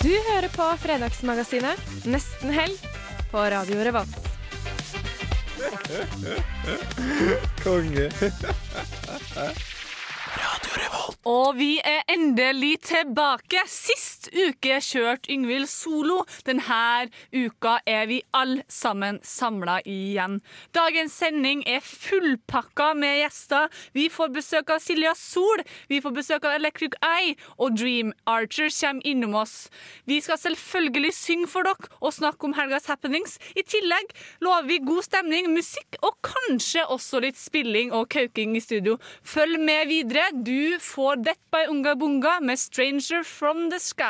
Du hører på Fredagsmagasinet Nesten helg på Radio Revolt. Konge. Radio Revolt. Og vi er endelig tilbake. Sist uke kjørte Yngvild solo. Denne uka er vi alle sammen samla igjen. Dagens sending er fullpakka med gjester. Vi får besøk av Silja Sol, vi får besøk av Electric Eye, og Dream Archer kommer innom oss. Vi skal selvfølgelig synge for dere og snakke om helgas happenings. I tillegg lover vi god stemning, musikk og kanskje også litt spilling og kauking i studio. Følg med videre. Du får Death by Unga Bunga med 'Stranger from the Sky'.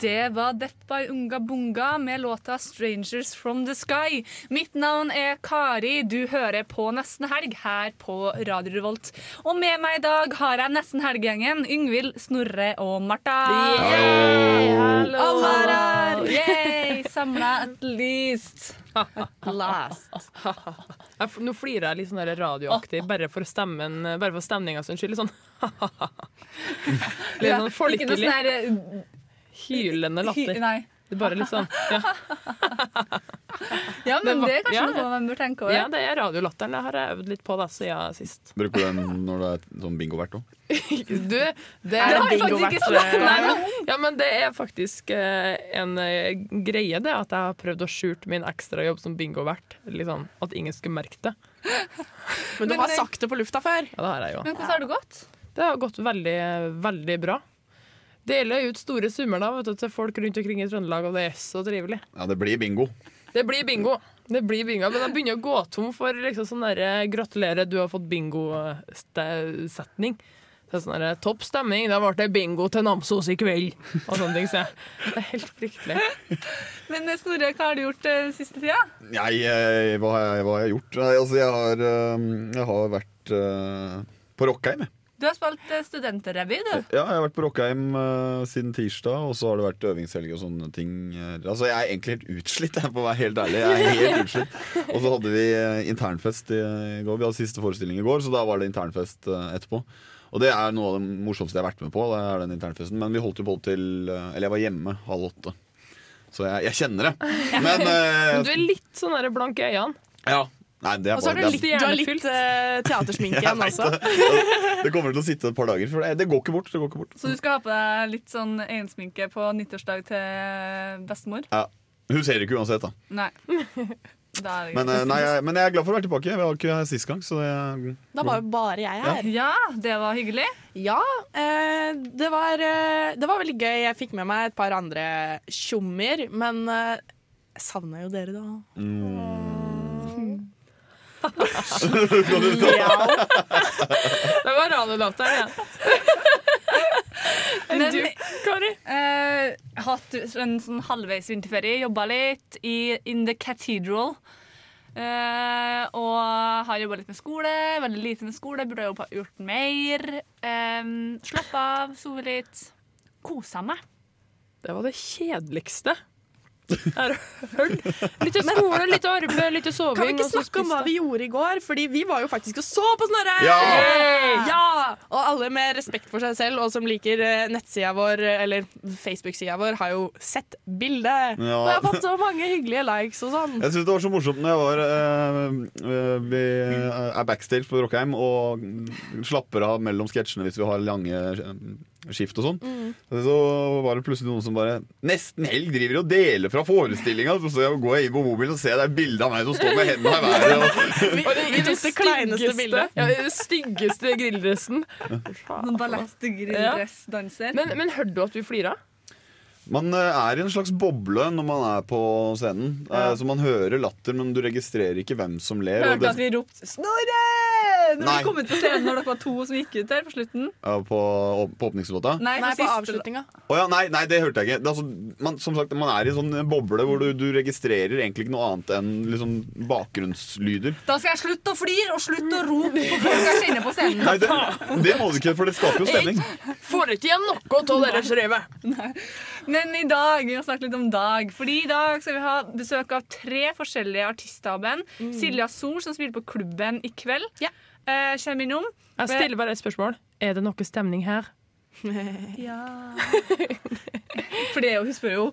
Det var Death by Unga Bunga med låta 'Strangers from the Sky'. Mitt navn er Kari. Du hører på Nesten Helg her på Radio Revolt. Og med meg i dag har jeg Nesten Helg-gjengen. Yngvild, Snorre og Martha. Hallo! Alle er her. Yay! Samla at least. Last. Jeg Nå flirer jeg litt sånn radioaktig, bare for, stemmen, bare for stemninga sin skyld. Litt sånn Litt sånn folkelig, sånn uh, hylende hy- latter. Nei. Det er bare litt sånn Ja, Ja, men Det var- det er kanskje ja, noe man bør tenke over. ja det er radiolatteren. Det har jeg øvd litt på da siden sist. Bruker du den når det er sånn bingovert òg? Du, det er, er bingovert. Ja, men det er faktisk eh, en eh, greie, det, at jeg har prøvd å skjule min ekstrajobb som bingovert. Liksom, at ingen skulle merke det. Men du har sagt det på lufta før. Ja, det har jeg jo. Men hvordan har det gått? Det har gått veldig, veldig bra. Deler ut store summer da, vet du, til folk rundt omkring i Trøndelag, og det er så trivelig. Ja, det blir bingo. Det blir bingo. Det blir bingo, Men jeg begynner å gå tom for liksom sånn derre 'gratulerer, du har fått bingo-setning'. Er sånn der, 'topp stemning, da ble det bingo til Namsos i kveld'. Og sånne ting. Så jeg, det er helt fryktelig. Men eh, Snorre, hva har du gjort eh, siste tida? Nei, eh, hva har jeg, hva har jeg gjort? Nei, altså, jeg har, eh, jeg har vært uh, på Rockheim. jeg. Du har spilt studentrevy, du. Ja, jeg har vært på Rockheim uh, siden tirsdag, og så har det vært øvingshelg og sånne ting. eh. Altså, Jeg er egentlig helt utslitt, jeg, for å være helt ærlig. Jeg er helt utslitt. Og så hadde vi eh, internfest i i går. Vi hadde siste forestilling i går, så da var det internfest uh, etterpå. Og det er noe av det morsomste jeg har vært med på. Det er den internfesten Men vi holdt jo på til eh, Eller jeg var hjemme halv åtte. Så jeg, jeg kjenner det. Men uh, Men du er litt sånn blank i øynene. ja. Nei, det er Og så har bare du det, litt, du har litt eh, teatersminke igjen også. det kommer til å sitte et par dager. For det, det går ikke bort. Det går ikke bort. Så du skal ha på deg litt sånn øyensminke på nyttårsdag til bestemor? Ja. Hun ser ikke uansett, da. Nei. Da er det Men, greit. eh, nei, jeg, men jeg er glad for å være tilbake. Jeg var ikke her sist gang. Så det, Da var jo bare jeg her. Ja, det var hyggelig. Ja, eh, det, var, eh, det var veldig gøy. Jeg fikk med meg et par andre tjommer, men eh, jeg savna jo dere, da. Det var radiolatteren igjen. Men du, Kari? eh, hatt en sånn halvveis vinterferie. Jobba litt i In the Cathedral. Eh, og har jobba litt med skole. Veldig lite med skole. Burde ha gjort mer. Uh, Slappe av, sove litt. Kosa meg. Det var det kjedeligste Litt til skole, litt til arbeid, litt til soving. Kan vi ikke snakke om hva vi gjorde i går? Fordi vi var jo faktisk og så på Snorre! Ja! Ja! Og alle med respekt for seg selv og som liker eh, nettsida vår, eh, eller Facebook-sida vår, har jo sett bildet. Ja. Og jeg har fått så mange hyggelige likes og sånn. Jeg synes det var så morsomt når jeg var eh, eh, Vi er backstage på Rockheim og slapper av mellom sketsjene hvis vi har lange skift og sånn. Så var det plutselig noen som bare Nesten helg driver og deler fra forestillinga. Så, så jeg går jeg inn på mobilen og ser det er bilde av meg som står med hendene i været. Og, Vi, det, tok det kleineste bildet. Ja, det den styggeste grilldressen. Noen ballettgrilldressdanser. Men, men hørte du at vi flira? Man eh, er i en slags boble når man er på scenen. Ja. Så man hører latter, men du registrerer ikke hvem som ler. Hørte det- at vi ropte 'Snorre!' når Nei. vi kom ut på scenen når dere var to som gikk ut der på slutten. Ja, på, på åpningslåta? Nei, Nei, på avslutninga. Oh, ja, nei, nei, det hørte jeg ikke. Det altså, man, som sagt, man er i en sånn boble hvor du, du registrerer egentlig ikke noe annet enn liksom, bakgrunnslyder. Da skal jeg slutte å flire og slutte å rope på folk jeg kjenner på scenen. Nei, det, det må du ikke, for det skaper jo stemning. Får ikke igjen noe av deres revet. Men i dag, vi må snakke litt om dag. Fordi i dag skal vi ha besøk av tre forskjellige artister av band. Silja Sol, som spiller på Klubben i kveld, Ja. eh, kommer innom. Jeg stiller bare et spørsmål. Er det noe stemning her? Ja For det er jo, hun spør jo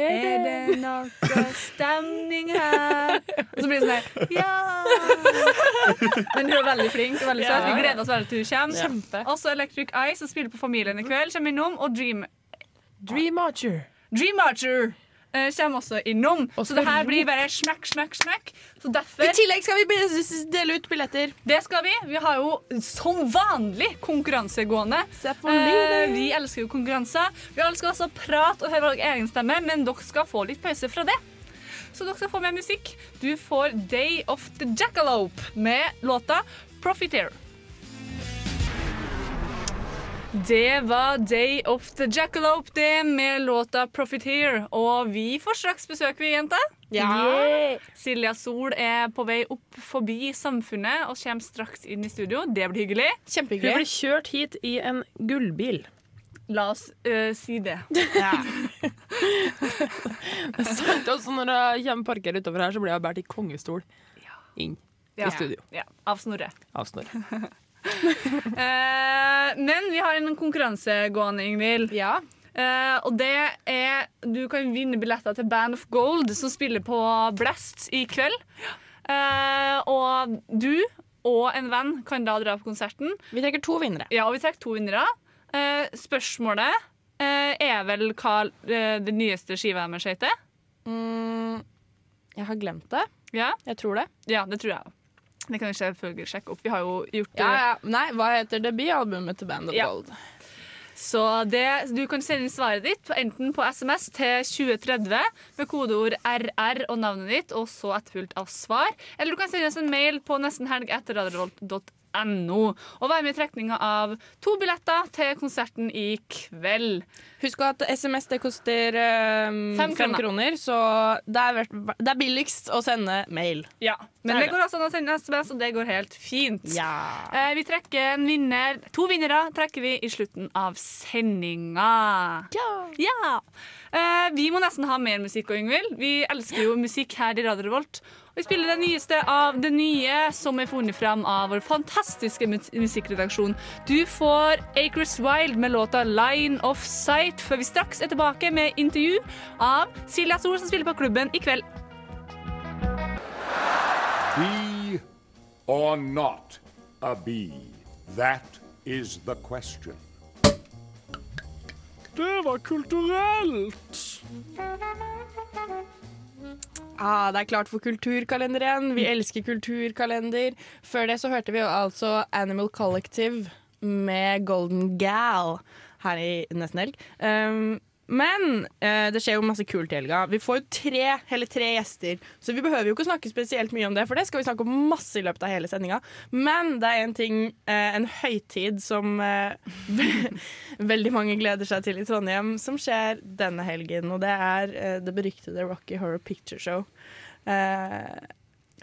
Er det noe stemning her? Og så blir det sånn her Ja Men hun er veldig flink og veldig søt. Vi gleder oss veldig til hun kommer. Kjempe. Også Electric Eye, som spiller på Familien i kveld, kommer innom. Og Dream, Dream Archer. Dream Archer uh, kommer også innom. Også Så det her blir bare smekk, smekk, smekk. Så I tillegg skal vi dele ut billetter. Det skal vi. Vi har jo som vanlig konkurransegående. Eh, vi elsker jo konkurranser. Vi elsker også prat prate og høre vår egen stemme, men dere skal få litt pause fra det. Så dere skal få med musikk. Du får Day of the Jackalope med låta Profiteer. Det var Day of the Jackalope, det, med låta Profiteer. Og vi får straks besøk, vi, jenter. Ja. Silja Sol er på vei opp forbi Samfunnet og kommer straks inn i studio. Det blir hyggelig. Kjempehyggelig. Hun blir kjørt hit i en gullbil. La oss øh, si det. Ja. Sant, og så når jeg kommer parker utover her, så blir jeg båret i kongestol inn Ja. i studio. Ja, av Snorre. Av Snorre. Eh, men vi har en konkurranse gående, Ingvild. ja. Eh, og det er Du kan vinne billetter til Band of Gold, som spiller på Blast i kveld. Eh, og du og en venn kan da dra på konserten. Vi trekker to vinnere. Ja, og vi trekker to vinnere. Eh, spørsmålet eh, er vel hva eh, det nyeste skiva deres heter? Mm, jeg har glemt det. Ja? Jeg tror det. ja, det tror jeg òg. Det kan vi selvfølgelig sjekke opp. Vi har jo gjort. Ja, ja. Nei, hva heter debutalbumet til Band of Ja. Gold? Så det, du kan sende inn svaret ditt enten på SMS til 2030 med kodeord RR og navnet ditt, og så etterfulgt av svar. Eller du kan sende oss en mail på nestenhelg etter radiorevolt.no. Og være med i trekninga av to billetter til konserten i kveld. Husk at SMS det koster um, Fem kroner. kroner, så det er, det er billigst å sende mail. Ja, Men Det det går også an å sende SMS, og det går helt fint. Ja. Eh, vi trekker en vinner, To vinnere trekker vi i slutten av sendinga. Ja. Eh, vi må nesten ha mer musikk, og Yngvild. Vi elsker jo musikk her i Radio Revolt. Og vi spiller det nyeste av det nye som er funnet fram av vår fantastiske mu- musikkredaksjon. Du får Acres Wild med låta 'Line of Sight', før vi straks er tilbake med intervju av Silja Sol, som spiller på klubben i kveld. Be or not a bee? That is the question. Det var kulturelt. Ah, det er klart for kulturkalender igjen. Vi elsker kulturkalender. Før det så hørte vi jo altså Animal Collective med Golden Gal her i Nesten Helg. Um, men eh, det skjer jo masse kult i helga. Vi får jo tre, hele tre gjester, så vi behøver jo ikke snakke spesielt mye om det, for det skal vi snakke om masse i løpet av hele sendinga. Men det er en ting, eh, en høytid som eh, veldig mange gleder seg til i Trondheim, som skjer denne helgen, og det er eh, det beryktede Rocky Horror Picture Show. Eh,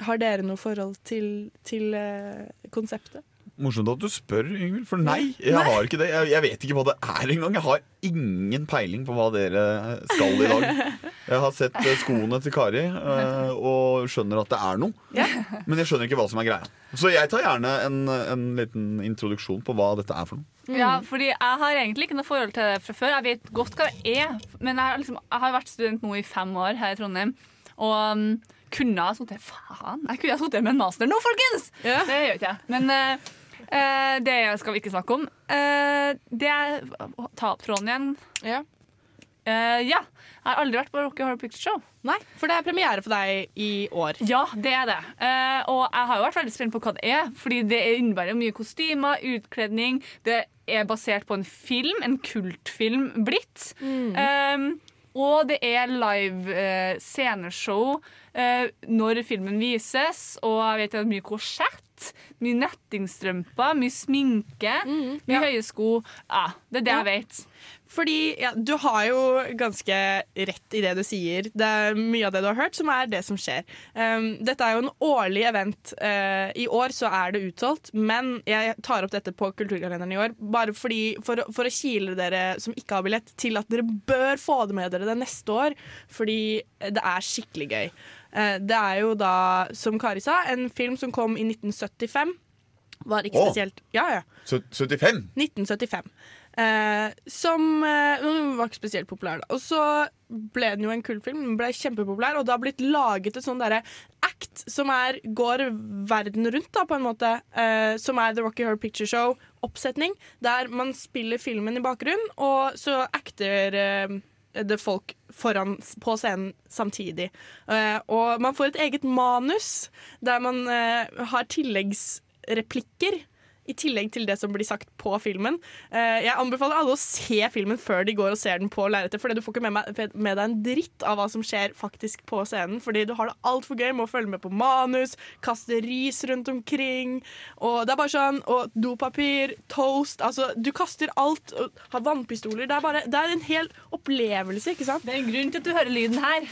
har dere noe forhold til, til eh, konseptet? Morsomt at du spør, Yngvild. For nei, jeg har ikke det. Jeg, jeg vet ikke hva det er engang. Jeg har ingen peiling på hva dere skal i dag. Jeg har sett eh, skoene til Kari eh, og skjønner at det er noe. Men jeg skjønner ikke hva som er greia. Så jeg tar gjerne en, en liten introduksjon på hva dette er for noe. Ja, fordi jeg har egentlig ikke noe forhold til det fra før. Jeg vet godt hva det er, men jeg har, liksom, jeg har vært student nå i fem år her i Trondheim. Og um, kunne ha sittet Faen, jeg kunne ha sittet med en master nå, folkens! Ja. Det gjør ikke jeg. Men eh, det skal vi ikke snakke om. Eh, det er Ta opp tråden igjen. Ja. Uh, ja. Jeg har aldri vært på Rocky Horror Picture Show. Nei, for det er premiere for deg i år. Ja, det er det. Uh, og jeg har jo vært veldig spent på hva det er, fordi det innebærer mye kostymer, utkledning. Det er basert på en film, en kultfilm blitt. Eh, og det er live uh, sceneshow eh, når filmen vises, og jeg vet det er mye korsett, mye nettingstrømper, mye sminke, mye høye sko. Ja, det er det Ja. jeg vet. Fordi ja, du har jo ganske rett i det du sier. Det er mye av det du har hørt, som er det som skjer. Um, dette er jo en årlig event. Uh, I år så er det utsolgt, men jeg tar opp dette på Kulturkalenderen i år bare fordi, for, for å kile dere som ikke har billett, til at dere bør få det med dere det neste år. Fordi det er skikkelig gøy. Uh, det er jo da, som Kari sa, en film som kom i 1975. Var ikke spesielt spesielt Ja, ja. 75? 1975. Eh, som eh, var ikke spesielt populær. Da. Og så ble den jo en kultfilm. Den ble kjempepopulær, og det har blitt laget et sånn derre act som er, går verden rundt, da, på en måte. eh, som er The Rocky Horror Picture Show-oppsetning. Der man spiller filmen i bakgrunnen, og så acter eh, det folk foran på scenen samtidig. Eh, og man får et eget manus der man har tilleggsreplikker. I tillegg til det som blir sagt på filmen. Eh, jeg anbefaler alle å se filmen før de går og ser den på lerretet. For du får ikke med, med deg en dritt av hva som skjer faktisk på scenen. Fordi du har det altfor gøy med å følge med på manus, kaste ris rundt omkring. Og det er bare sånn, og dopapir, toast altså Du kaster alt. Og har vannpistoler. Det er, bare, det er en hel opplevelse, ikke sant? Det er en grunn til at du hører lyden her.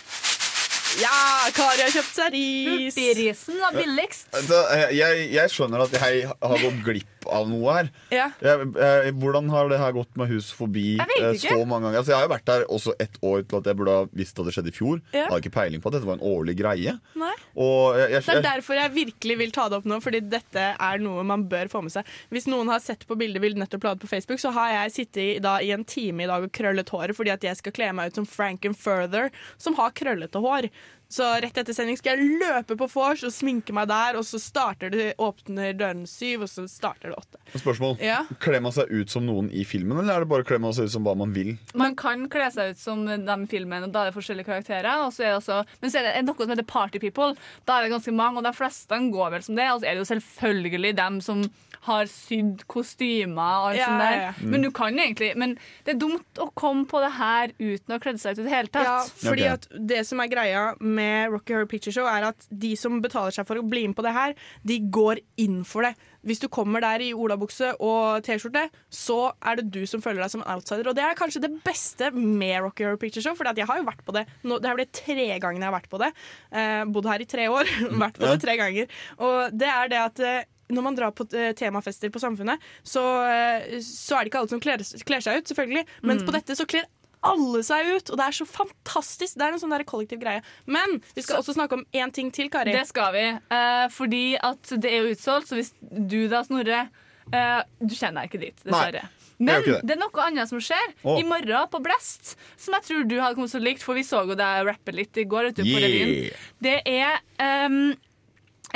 Ja, Kari har kjøpt seg ris! Hurtigrisen var billigst. Da, eh, jeg, jeg skjønner at jeg har gått glipp av noe her. Ja. Jeg, jeg, hvordan har det her gått med hus forbi eh, så mange ganger? Altså, jeg har jo vært der også ett år til at jeg burde ha visst at det skjedde i fjor. Ja. Jeg hadde ikke peiling på at dette var en årlig greie. Nei. Og jeg, jeg, Det er derfor jeg virkelig vil ta det opp nå, fordi dette er noe man bør få med seg. Hvis noen har sett på bildet vi nettopp la ut på Facebook, så har jeg sittet i, da, i en time i dag og krøllet håret fordi at jeg skal kle meg ut som Frankenfurther, som har krøllete hår. Så rett etter sending skal jeg løpe på vors og sminke meg der, og så starter det, åpner dørene syv, og så starter det åtte. Spørsmål. Ja. Kler man seg ut som noen i filmen, eller er det bare kler man seg ut som hva man vil? Man kan kle seg ut som dem i filmen, og da er det forskjellige karakterer. Og så er det også, men så er det noe som heter Party People. Da er det ganske mange, og de fleste går vel som det. Og så er det jo selvfølgelig dem som har sydd kostymer og alt Ja, sånt der. ja, ja. Men du kan egentlig Men det er dumt å komme på det her uten å ha kledd seg ut i det hele tatt. Ja, fordi okay. at det som er greia med Rocky Horror Picture Show, er at de som betaler seg for å bli med på det her, de går inn for det. Hvis du kommer der i olabukse og T-skjorte, så er det du som føler deg som en outsider. Og det er kanskje det beste med Rocky Horror Picture Show, for jeg har jo vært på det. Nå, det her vel tre ganger jeg har vært på det. Eh, bodd her i tre år. vært på det tre ganger. Og det er det at eh, når man drar på eh, temafester på Samfunnet, så, eh, så er det ikke alle som kler, kler seg ut, selvfølgelig. Mens på dette så kler alle seg ut, og det er så fantastisk. Det er en sånn der kollektiv greie. Men vi skal også snakke om én ting til, Kari. Det skal vi. Eh, fordi at det er jo utsolgt, så hvis du da, Snorre eh, Du kjenner deg ikke dit, dessverre. Men gjør ikke det. det er noe annet som skjer Oh. i morgen på Blest, som jeg tror du hadde kommet så likt, for vi så jo deg rappe litt i går ute på Yeah. revyen. Det er um,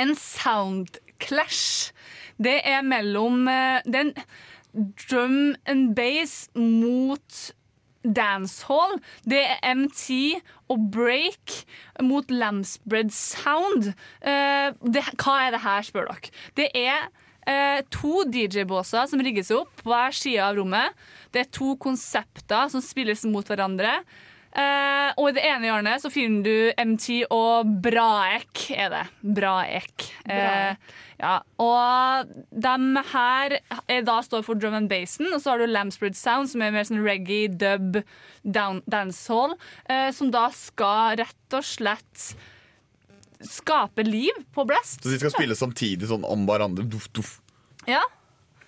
en sound clash. Det er mellom uh, den drum and bass mot dancehall. Det er MT og break mot Lambsbread Sound. Eh, det, hva er det her, spør dere. Det er eh, to DJ-båser som rigges opp på hver side av rommet. Det er to konsepter som spilles mot hverandre. Eh, og i det ene hjørnet så finner du MT og Braek, er det. Braek. Uh, ja, og de her er da står for drum and bassen, og så har du Lambsbread Sound, som er mer sånn reggae, dub, down, dancehall, uh, som da skal rett og slett skape liv på Blast. Så de skal spille samtidig sånn om hverandre? Duff, duff. Ja.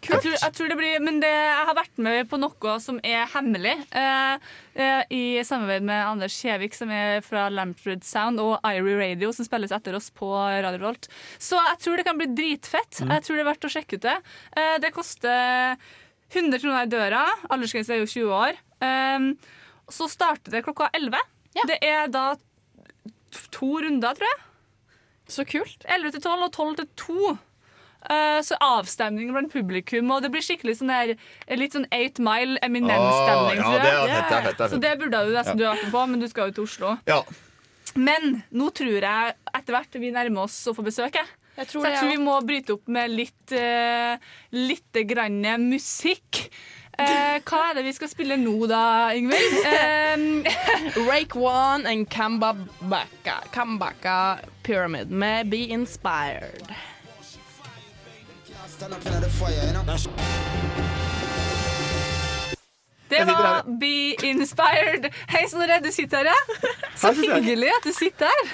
Jeg tror, jeg tror det blir, men det, jeg har vært med på noe som er hemmelig. Eh, eh, I samarbeid med Anders Kjevik, som er fra Lampred Sound, og Irie Radio, som spilles etter oss på Radio Volt. Så jeg tror det kan bli dritfett. Jeg tror det er verdt å sjekke ut det. Eh, det koster 100 kroner i døra. Aldersgrense er jo 20 år. Eh, så starter det klokka 11. Det er da to runder, tror jeg. Så kult. 11 til 12 og 12 til 2. eh, så avstemning blant publikum, og det blir skikkelig sånn der litt sånn Eight Mile Eminem-stemning. Oh, ja, er Så det burde du nesten Ja. du har vært med på, men du skal jo til Oslo. Ja. Men nå tror jeg etter hvert vi nærmer oss å få besøk. Jeg. Jeg tror Så jeg tror vi må bryte opp med litt, uh, lite grann musikk. Uh, hva er det vi skal spille nå, da, Ingvild? Uh, Rake One and Kambaka, Kambaka Pyramid med Be Inspired. Det var Be Inspired. Hei, Snorre, du sitter her, ja? Så hyggelig at du sitter her.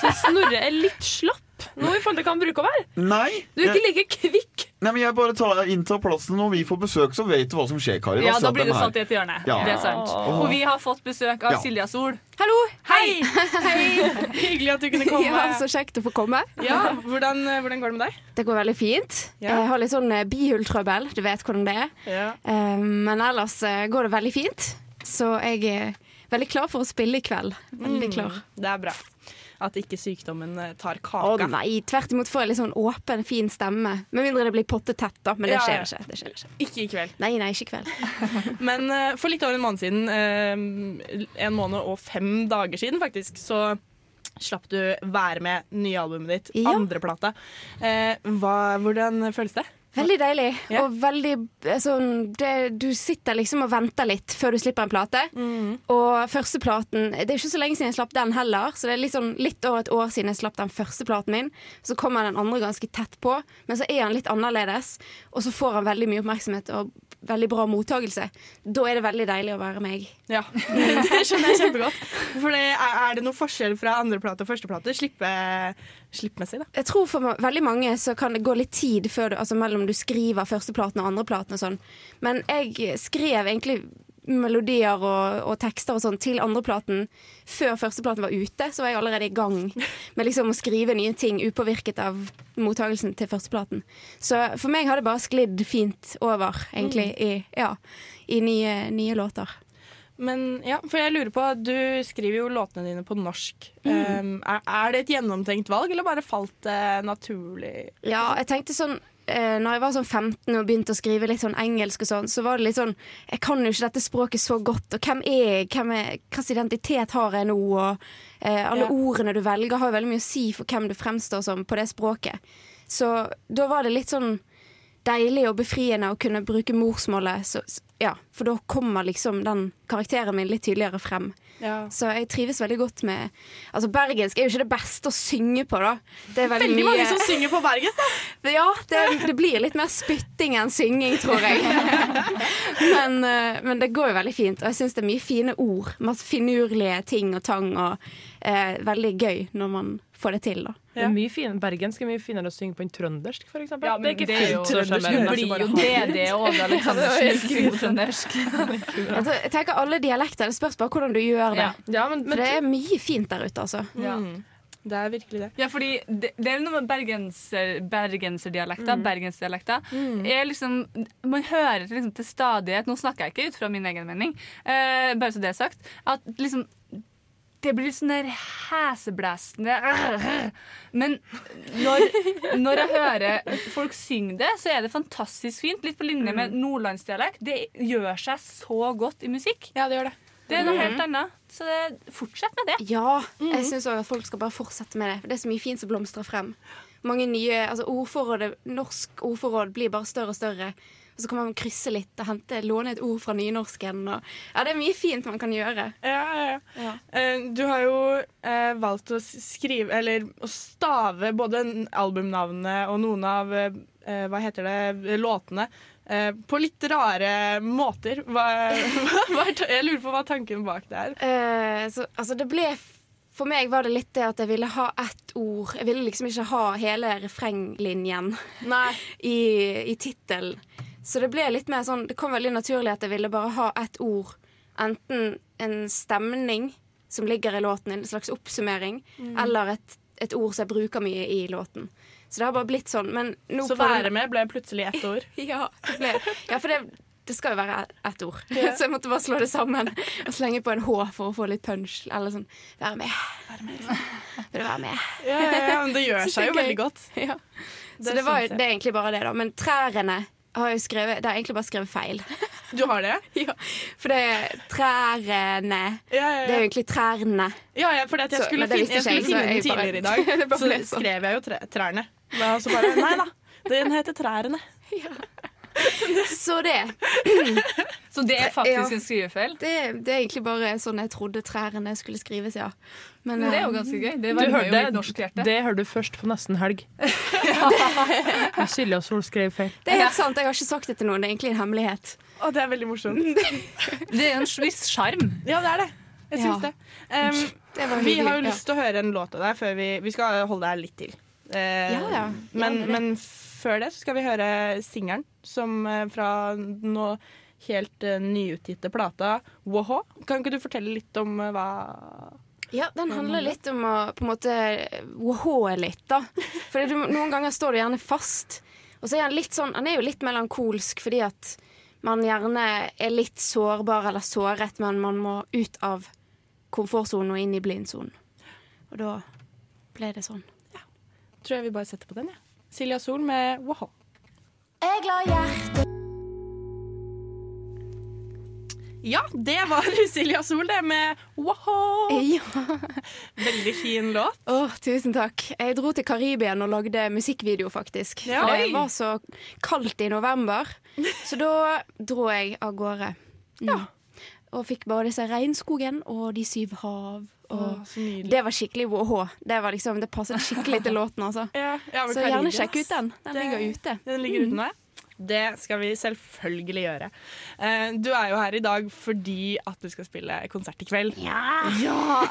Så Snorre er litt slapp nå i forhold til hva han bruker å være. Nei, Du er ikke jeg, like kvikk. nei, men jeg bare tar, inntar plassen når vi får besøk, så vet du hva som skjer, Kari. Ja, da blir du satt i et hjørne. Ja. Det er sant. Og vi har fått besøk av Ja. Silja Sol. Hallo! Hei! Hyggelig at du kunne komme. Ja, så kjekt å få komme. Ja, hvordan, hvordan går det med deg? Det går veldig fint. Ja. Jeg har litt sånn eh, bihultrøbbel, du vet hvordan det er. Ja. Eh, Men ellers eh, går det veldig fint. Så jeg er veldig klar for å spille i kveld. Veldig klar. Det er bra. At ikke sykdommen tar kaka. Å nei, tvert imot får jeg litt sånn åpen, fin stemme. Med mindre det blir pottetett, da. Men det skjer ja. ikke. Det skjer ikke. Ikke i kveld. Nei, nei, ikke i kveld. Men eh, for litt over en måned siden, eh, en måned og fem dager siden faktisk, så slapp du være med nye albumet ditt, Ja. andre plata. Eh, hva, hvordan føles det? Veldig deilig. Ja. Og veldig eh, sånn det, Du sitter liksom og venter litt før du slipper en plate. Og første platen Det er ikke så lenge siden jeg slapp den heller, så det er litt, sånn, litt over et år siden jeg slapp den første platen min. Så kommer den andre ganske tett på, men så er han litt annerledes. Og så får han veldig mye oppmerksomhet og veldig bra mottagelse. Da er det veldig deilig å være meg. Ja, det skjønner jeg kjempegodt. For det, er, det noen forskjell fra andreplate og førsteplate? Slippe, slippmessig, da. Jeg tror for veldig mange så kan det gå litt tid før du, altså mellom du skriver førsteplaten og andreplaten og sånn. Men jeg skrev egentlig melodier og, og tekster og sånn til andreplaten før førsteplaten var ute. Så var jeg allerede i gang med liksom å skrive nye ting upåvirket av mottagelsen til førsteplaten. Så for meg har det bare sklidd fint over, egentlig, i, ja, i nye, nye låter. Men ja, for jeg lurer på, du skriver jo låtene dine på norsk. Um, er, er det et gjennomtenkt valg, eller bare falt det naturlig? Ja, jeg tenkte sånn eh, Når jeg var sånn 15 og begynte å skrive litt sånn engelsk og sånn, så var det litt sånn Jeg kan jo ikke dette språket så godt, og hvem er jeg? Hvem er, Hvilken identitet har jeg nå? Og eh, alle Ja. ordene du velger, har jo veldig mye å si for hvem du fremstår som på det språket. Så da var det litt sånn deilig og befriende å kunne bruke morsmålet. Så, ja, for da kommer liksom den karakteren min litt tydeligere frem. Ja. Så jeg trives veldig godt med Altså Bergensk er jo ikke det beste å synge på, da. Det er veldig, Veldig mye mange som synger på bergensk, da! ja, det, det blir litt mer spytting enn synging, tror jeg. men, eh, men det går jo veldig fint, og jeg syns det er mye fine ord. Masse finurlige ting og tang, og eh, veldig gøy når man får det til, da. Det er mye fin, Bergensk er mye finere å synge på enn trøndersk, eksempel. Ja, men det er ikke det er jo- trøndersk Det blir jo DD det Aleksandersen på trøndersk. Jeg, tenker alle dialekter, det spørs bare hvordan du gjør det. Ja. Ja, men, For det er mye fint der ute, altså. Ja. Mm. Det er virkelig det. Ja, fordi det, det er noe med bergenser, bergenserdialekter. Bergensdialekter. Er liksom, man hører liksom, til stadighet Nå snakker jeg ikke ut fra min egen mening, eh, bare så det er sagt. At liksom det blir sånn der heseblæsende Men når, når jeg hører folk synge det, så er det fantastisk fint. Litt på linje med nordlandsdialekt. Det gjør seg så godt i musikk. Ja, det gjør det. Det er noe helt annet. Så det, fortsett med det. Ja, jeg syns òg at folk skal bare fortsette med det. For det er så mye fint som blomstrer frem. Mange nye, altså ordforrådet, Norsk ordforråd blir bare større og større. Og så kan man krysse litt og hente, låne et ord fra nynorsken. Og, ja, det er mye fint man kan gjøre. Ja, ja, ja. Eh, du har jo eh, valgt å skrive, eller å stave både albumnavnene og noen av eh, hva heter det, låtene eh, på litt rare måter. Hva, hva jeg lurer på hva tanken bak det er. Eh, så, altså, det ble For meg var det litt det at jeg ville ha ett ord. Jeg ville liksom ikke ha hele refrenglinjen i, i tittelen. Så det ble litt mer sånn Det kom veldig naturlig at jeg ville bare ha ett ord. Enten en stemning som ligger i låten, en slags oppsummering, eller et, et ord som jeg bruker mye i låten. Så det har bare blitt sånn. Men nå Så være med ble plutselig ett ord. ja, det ble, ja, for det, det skal jo være ett ord. Så jeg måtte bare slå det sammen og slenge på en H for å få litt punch. Eller sånn Være med. Vil du være med? Ja, ja, ja, men det gjør seg jo veldig godt. Ja. Så det, var, jo- det er egentlig bare det, da. Men trærne har jeg skrevet Det har jeg egentlig bare skrevet feil. Du har det? ja. For det er trærne. Ja, ja, ja. Det er jo egentlig trærne. Ja, ja, at jeg skulle, så, jeg skulle finne den tidligere i dag. Så skrev jeg jo trærne. Og så bare Nei da, den heter Trærne. Så det. Så det er faktisk Ja. en skrivefeil? Det, det er egentlig bare sånn jeg trodde trærne skulle skrives, ja. Men, Men det er jo eh, ganske gøy. Det Du hørte jo hjerte. Det hører du først på nesten helg. Silje og Sol skrev feil. Det er helt sant, jeg har ikke sagt det til noen. Det er egentlig en hemmelighet. Å, det er veldig morsomt. Det er en viss sjarm. Ja, det er det. Jeg syns Ja. det. Um, Det var vi har jo lyst til å høre en låt av deg før vi Vi skal holde deg litt til. Uh, Ja, ja. Men, men før det så skal vi høre singelen som eh, fra nå helt eh, nyutgitte plata Woho. Kan ikke du fortelle litt om eh, hva Ja, den handler litt om å på en måte wohoe litt, da. For du, noen ganger står du gjerne fast. Og så er han litt sånn Han er jo litt melankolsk fordi at man gjerne er litt sårbar eller såret, men man må ut av komfortsonen og inn i blindsonen. Og da ble det sånn. Ja. Tror jeg vi bare setter på den, jeg. Ja. Silja Sol med Woho. Jeg la hjertet Ja, det var Silja Sol, det, med Woho. Ja. Veldig fin låt. Åh, tusen takk. Jeg dro til Karibien og lagde musikkvideo, faktisk. Ja. For det var så kaldt i november, så da dro jeg av gårde. Mm. Og fikk både se regnskogen og de syv hav. Og Åh, så nydelig. det var skikkelig WH. Det, liksom, det passet skikkelig til låten, altså. Ja, ja, Så gjerne sjekk ut den. Den ligger ute. Den ligger ute nå, ja. Det skal vi selvfølgelig gjøre. Eh, du er jo her i dag fordi at du skal spille konsert i kveld. Ja!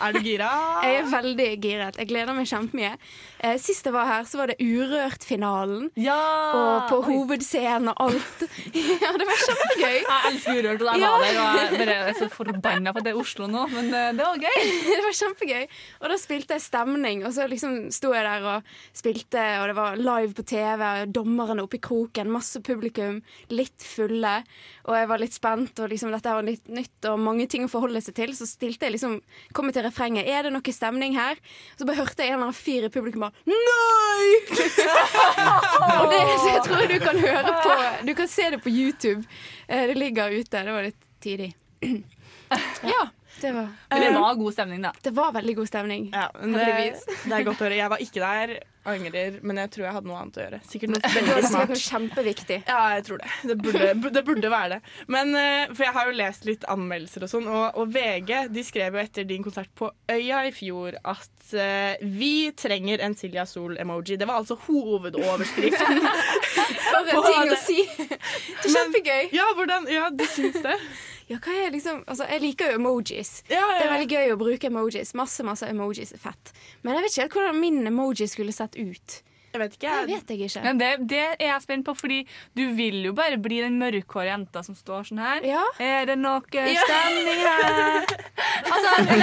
Er du gira? Jeg er veldig giret. Jeg gleder meg kjempemye. Eh, sist jeg var her, så var det Urørt-finalen. Ja! Og på hovedscenen og alt. ja, det var kjempegøy. Jeg elsker Urørt, og jeg Ja. var der, og jeg er så forbanna på at det er Oslo nå, men eh, det var gøy. det var kjempegøy. Og da spilte jeg stemning, og så liksom sto jeg der og spilte, og det var live på TV, og dommerne oppe i kroken, masse publikum, litt fulle, og jeg var litt spent, og liksom dette var litt nytt, og mange ting å forholde seg til, så stilte jeg liksom, kom jeg til refrenget, er det noe stemning her? Så bare hørte jeg en eller annen fyr i publikum bare, NEI! og det, jeg tror du kan høre på, du kan se det på YouTube. Eh, Det ligger ute, det var litt tidlig. Ja, det var... Men det var god stemning, da. Det var veldig god stemning. Ja, men det, det er godt å høre. Jeg var ikke der, angrer, men jeg tror jeg hadde noe annet å gjøre. Sikkert noe Det var veldig smart. noe kjempeviktig. Ja, jeg tror det. Det burde, det burde være det. Men, eh, for jeg har jo lest litt anmeldelser og sånn, og, og VG de skrev jo etter din konsert på Øya i fjor at uh, vi trenger en Silja Sol-emoji. Det var altså hovedoverskriften. Bare en På ting å si! Det er kjempegøy. Ja, hvordan, ja, du syns det? Ja, hva er liksom altså, Jeg liker jo emojis. Ja, ja, Det er veldig gøy å bruke emojis. Masse masse emojis er fett. Men jeg vet ikke helt hvordan min emoji skulle sett ut. Jeg vet ikke. Det vet jeg ikke. Men det, det er jeg spent på, fordi du vil jo bare bli den mørkhåra jenta som står sånn her. Ja. Er det noe Ja. stemning her? Altså, Det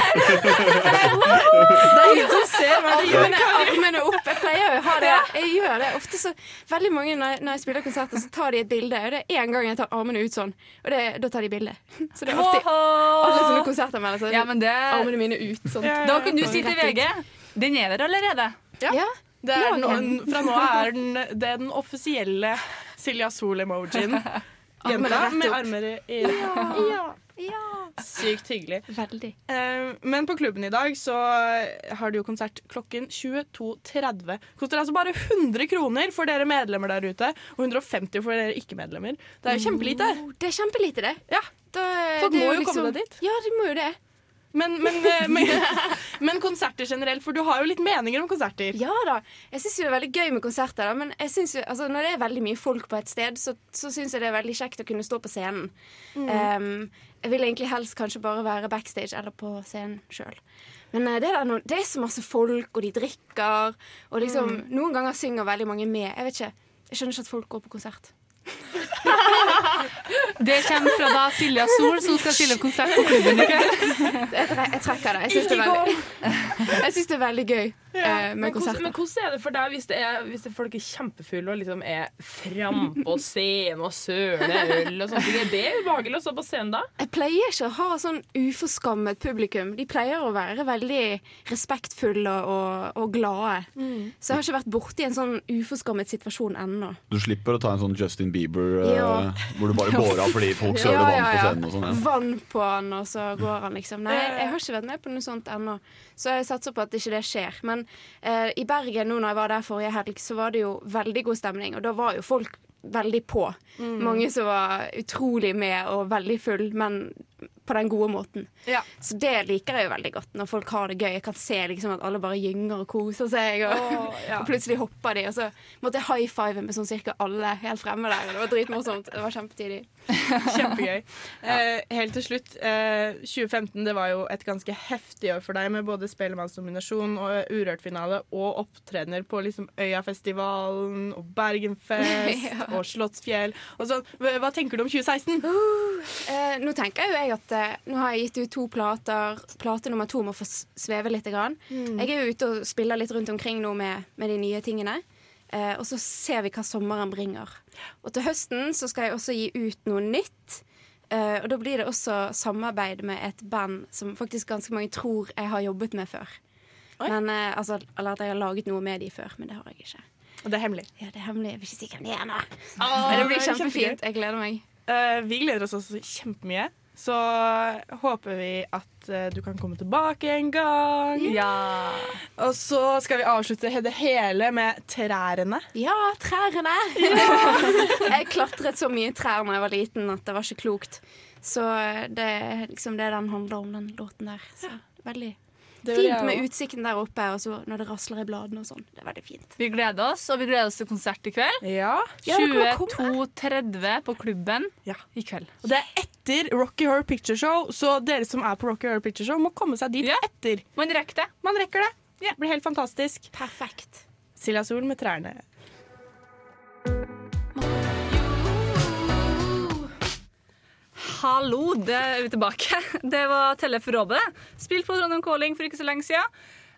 er ingen som ser meg. Armene, opp. Jeg pleier jo å ha det. Jeg gjør det ofte så Veldig mange når jeg, når jeg spiller konserter, så tar de et bilde. Og det er én gang jeg tar armene ut sånn, og det, da tar de bilde. Så det er alltid alle sånne konserter med så er Ja, men det armene mine ut. Sånn. Da kan du si til VG den er der allerede. Ja. Det er Lag fra nå er den, det er den offisielle Silja Sol-emojien. Jenta med armer i ja. Ja. Sykt hyggelig. Veldig. Eh, men på klubben i dag så har du jo konsert klokken 22.30. Koster altså bare 100 kroner for dere medlemmer der ute, og 150 for dere ikke-medlemmer. Det er jo kjempelite. Oh, Det er kjempelite, det. Ja. Da, Folk må jo liksom- komme seg dit. Ja, de må jo det. Men, men, eh, men, men konserter generelt, for du har jo litt meninger om konserter. Ja da. Jeg syns det er veldig gøy med konserter, da, men jo, altså, når det er veldig mye folk på et sted, så, så syns jeg det er veldig kjekt å kunne stå på scenen. Mm. Um, jeg vil egentlig helst kanskje bare være backstage eller på scenen sjøl. Men eh, det, er noe, det er så masse folk, og de drikker, og liksom Noen ganger synger veldig mange med. Jeg vet ikke, jeg skjønner ikke at folk går på konsert. Det kommer fra da Silja Sol, som skal stille konsert på klubben i kveld. Jeg, trekker det. Jeg syns det, veldig- det er veldig gøy eh, Men med konserter. men hvordan er det for deg hvis, det er, hvis det er folk er kjempefulle og liksom er frampå scenen og søler øl og sånne ting? Er det ubehagelig å stå på scenen da? Jeg pleier ikke å ha sånn uforskammet publikum. De pleier å være veldig respektfulle og, og glade. Så jeg har ikke vært borti en sånn uforskammet situasjon ennå. Du slipper å ta en sånn Justin Bieber eh, Ja. hvor du bare går av fordi folk søler Ja, vann ja, på scenen og sånn. Ja. Vann på han, og så går han liksom. Nei, jeg har ikke vært med på noe sånt ennå. Så jeg satser på at ikke det skjer. Men eh, i Bergen nå når jeg var der forrige helg, så var det jo veldig god stemning. Og da var jo folk veldig på. Mm. Mange som var utrolig med og veldig full, men på den gode måten. Ja. Så det liker jeg jo veldig godt, når folk har det gøy. Jeg kan se liksom at alle bare gynger og koser seg, og, oh, ja. og plutselig hopper de. Og så måtte jeg high five med sånn cirka alle helt fremme der. og Det var dritmorsomt. Det var kjempetidig. Kjempegøy. Eh, helt til slutt, eh, 2015 det var jo et ganske heftig år for deg med både Spellemannsnominasjon og Urørt-finale og opptredener på liksom Øyafestivalen og Bergenfest Ja. og Slottsfjell. Og sånn. Hva tenker du om 2016? Eh, nå tenker jo jeg at eh, nå har jeg gitt ut to plater. Plate nummer to må få sveve litt. Grann. Mm. Jeg er jo ute og spiller litt rundt omkring nå med, med de nye tingene. Eh, og så ser vi hva sommeren bringer. Og til høsten så skal jeg også gi ut noe nytt. Eh, og da blir det også samarbeid med et band som faktisk ganske mange tror jeg har jobbet med før. Men, eh, altså, eller at jeg har laget noe med de før, men det har jeg ikke. Og det er hemmelig. Ja, det er hemmelig. Jeg vil ikke si hvem det er nå. Ah, Men det blir kjempefint. Jeg gleder meg. Uh, vi gleder oss også kjempemye. Så håper vi at eh, du kan komme tilbake en gang. Ja. Og så skal vi avslutte det hele med trærne. Ja, trærne! jeg klatret så mye trær da jeg var liten at det var ikke klokt. Så det er liksom det den handler om, den låten der. Så veldig Det fint med utsikten der oppe, og så når det rasler i bladene og sånn. Det er veldig fint. Vi gleder oss, og vi gleder oss til konsert i kveld. Ja. Ja, dere må komme. 22.30 på klubben Ja. i kveld. Og det er etter Rocky Horror Picture Show, så dere som er på Rocky Horror Picture Show, må komme seg dit Ja. etter. Man rekker det. Man rekker det. Det blir helt fantastisk. Perfekt. Silja Sol med trærne. Hallo, det er vi tilbake. Det var Tellef Råbe. Spilt på Trondheim Calling for ikke så lenge siden.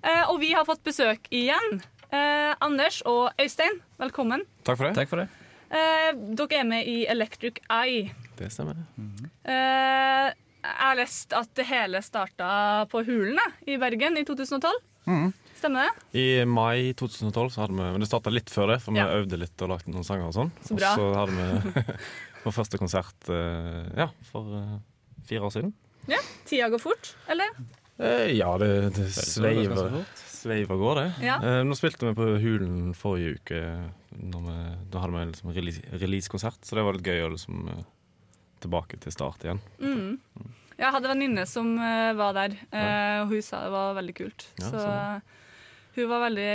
Eh, og vi har fått besøk igjen. Eh, Anders og Øystein, velkommen. Takk for det. Takk for det. Eh, dere er med i Electric Eye. Det stemmer. Eh, jeg har lest at det hele starta på Hulene i Bergen i 2012. Mhm. Stemmer det? I mai 2012 så hadde vi Men det starta litt før det, for vi Ja. øvde litt og lagde noen sanger og sånn. Så Og bra. så hadde vi vår første konsert eh, ja, for eh, fire år siden. Ja, Tida går fort, eller? Eh, ja, det, det sveiver, sveiver går, det. Ja. Eh, nå spilte vi på Hulen forrige uke. Når vi, da hadde vi liksom release- release-konsert, så det var litt gøy å liksom tilbake til start igjen. Mm. Jeg hadde en venninne som var der, eh, og hun sa det var veldig kult. Ja, så sånn. Hun var veldig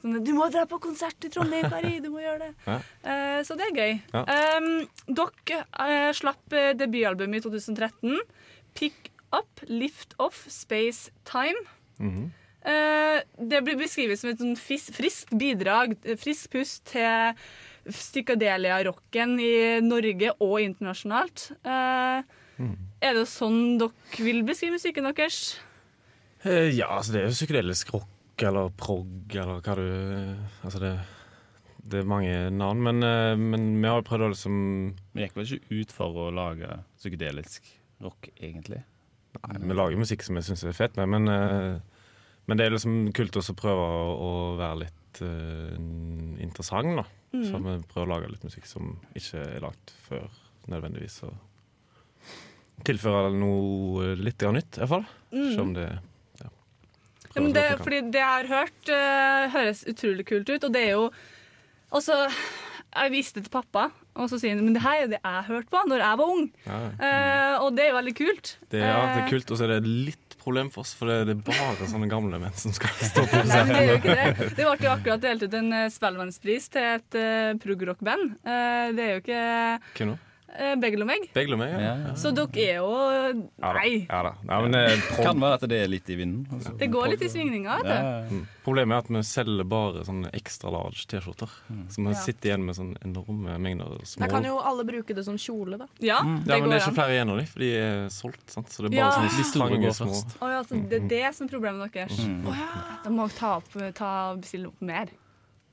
sånn Du må dra på konsert i Trondheim, Kari! Du må gjøre det. Ja. Eh, så det er gøy. Ja. Um, dere eh, slapp debutalbumet i 2013. Pick Up, Lift Off, Space Time. Mhm. Eh, det blir beskrevet som et sånn fris, friskt bidrag, eh, frisk pust til psykadelia-rocken i Norge og internasjonalt. Eh, Mhm. Er det sånn dere vil beskrive musikken deres? Eh, ja, altså det er jo psykedelisk rock eller prog eller hva du Altså det, det er mange navn, men, eh, men vi har jo prøvd å liksom Vi gikk vel ikke ut for å lage psykedelisk rock, egentlig. Nei, vi lager musikk som jeg syns er fett, med, men, eh, men det er liksom kult også å prøve å, være litt uh, interessant, da. Mm. Så vi prøver å lage litt musikk som ikke er lagt før, nødvendigvis. Og tilføre noe litt nytt, i hvert fall. Mm. Se om det ja, Ja, men det, så fordi det jeg har hørt, uh, høres utrolig kult ut, og det er jo også Jeg viste det til pappa, og så sier han men det her er det jeg hørte på når jeg var ung. Ja. Eh, og det er jo veldig kult. Det, ja, det Eh, er kult, og så er det litt problem for oss, for det, det er bare sånne gamle menn som skal stå på Nei, det er jo ikke det. Det ble jo akkurat delt ut en eh, Spellemannspris til et uh, progrock-band. Uh, det er jo ikke Hvem nå? Eh, Beglomeg. Beglomeg, ja. Ja, ja. Så dere er jo Ja da. Nei. Ja, da. Ja, men, eh, Kan være at det er litt i vinden. altså. Det går litt i svingninger, vet. Mm. Problemet er at vi selger bare sånne ekstra large T-skjorter. Så vi sitter igjen med sånne enorme mengder små. Da kan jo alle bruke det som kjole, da. Ja, ja, men det er ikke flere igjen av dem, for de er solgt. Sant? Så det er bare Ja. sånne trange små. Oh, ja, så det er det som er problemet deres. Mm. Oh, ja. Da må dere ta opp, ta, bestille opp mer.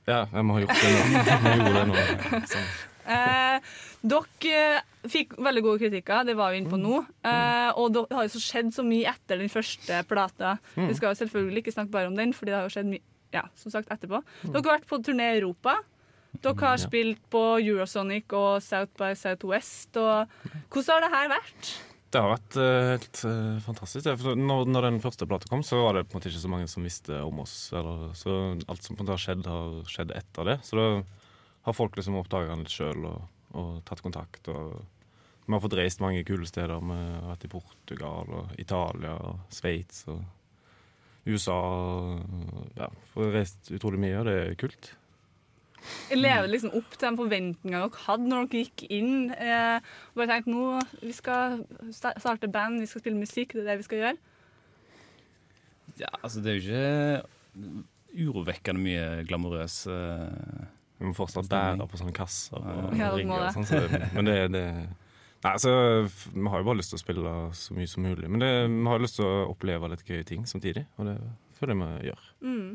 Ja, jeg må ha gjort det nå. Det. Eh, dere eh, fikk veldig gode kritikker, det var vi inne på nå. Eh, og det har jo så skjedd så mye etter den første plata. Mm. Vi skal jo selvfølgelig ikke snakke bare om den, Fordi det har jo skjedd mye ja, som sagt etterpå. Dere har vært på turné i Europa. Dere har spilt på Eurosonic og South by Southwest. Og hvordan har det her vært? Det har vært eh, helt eh, fantastisk. når, når den første plata kom, så var det på en måte ikke så mange som visste om oss. Eller, så alt som på en måte har skjedd, har skjedd etter det. Så da har folk liksom oppdaga den litt sjøl og, og tatt kontakt. Og vi har fått reist mange kule steder. Vi har vært i Portugal og Italia og Sveits og USA. Og, ja, får reist utrolig mye, og det er kult. Lever liksom opp til de forventningene dere hadde når dere gikk inn? Eh, og bare tenkte nå vi skal starte band, vi skal spille musikk, det er det vi skal gjøre. Ja, altså det er jo ikke urovekkende mye glamorøs uh, Vi må fortsatt bære på sånne kasser og Ja, rigger. det. og sånn, så det, men det, det Nei, altså, Vi har jo bare lyst til å spille så mye som mulig. Men det, vi har lyst til å oppleve litt gøye ting samtidig, og det føler jeg vi gjør. Mm.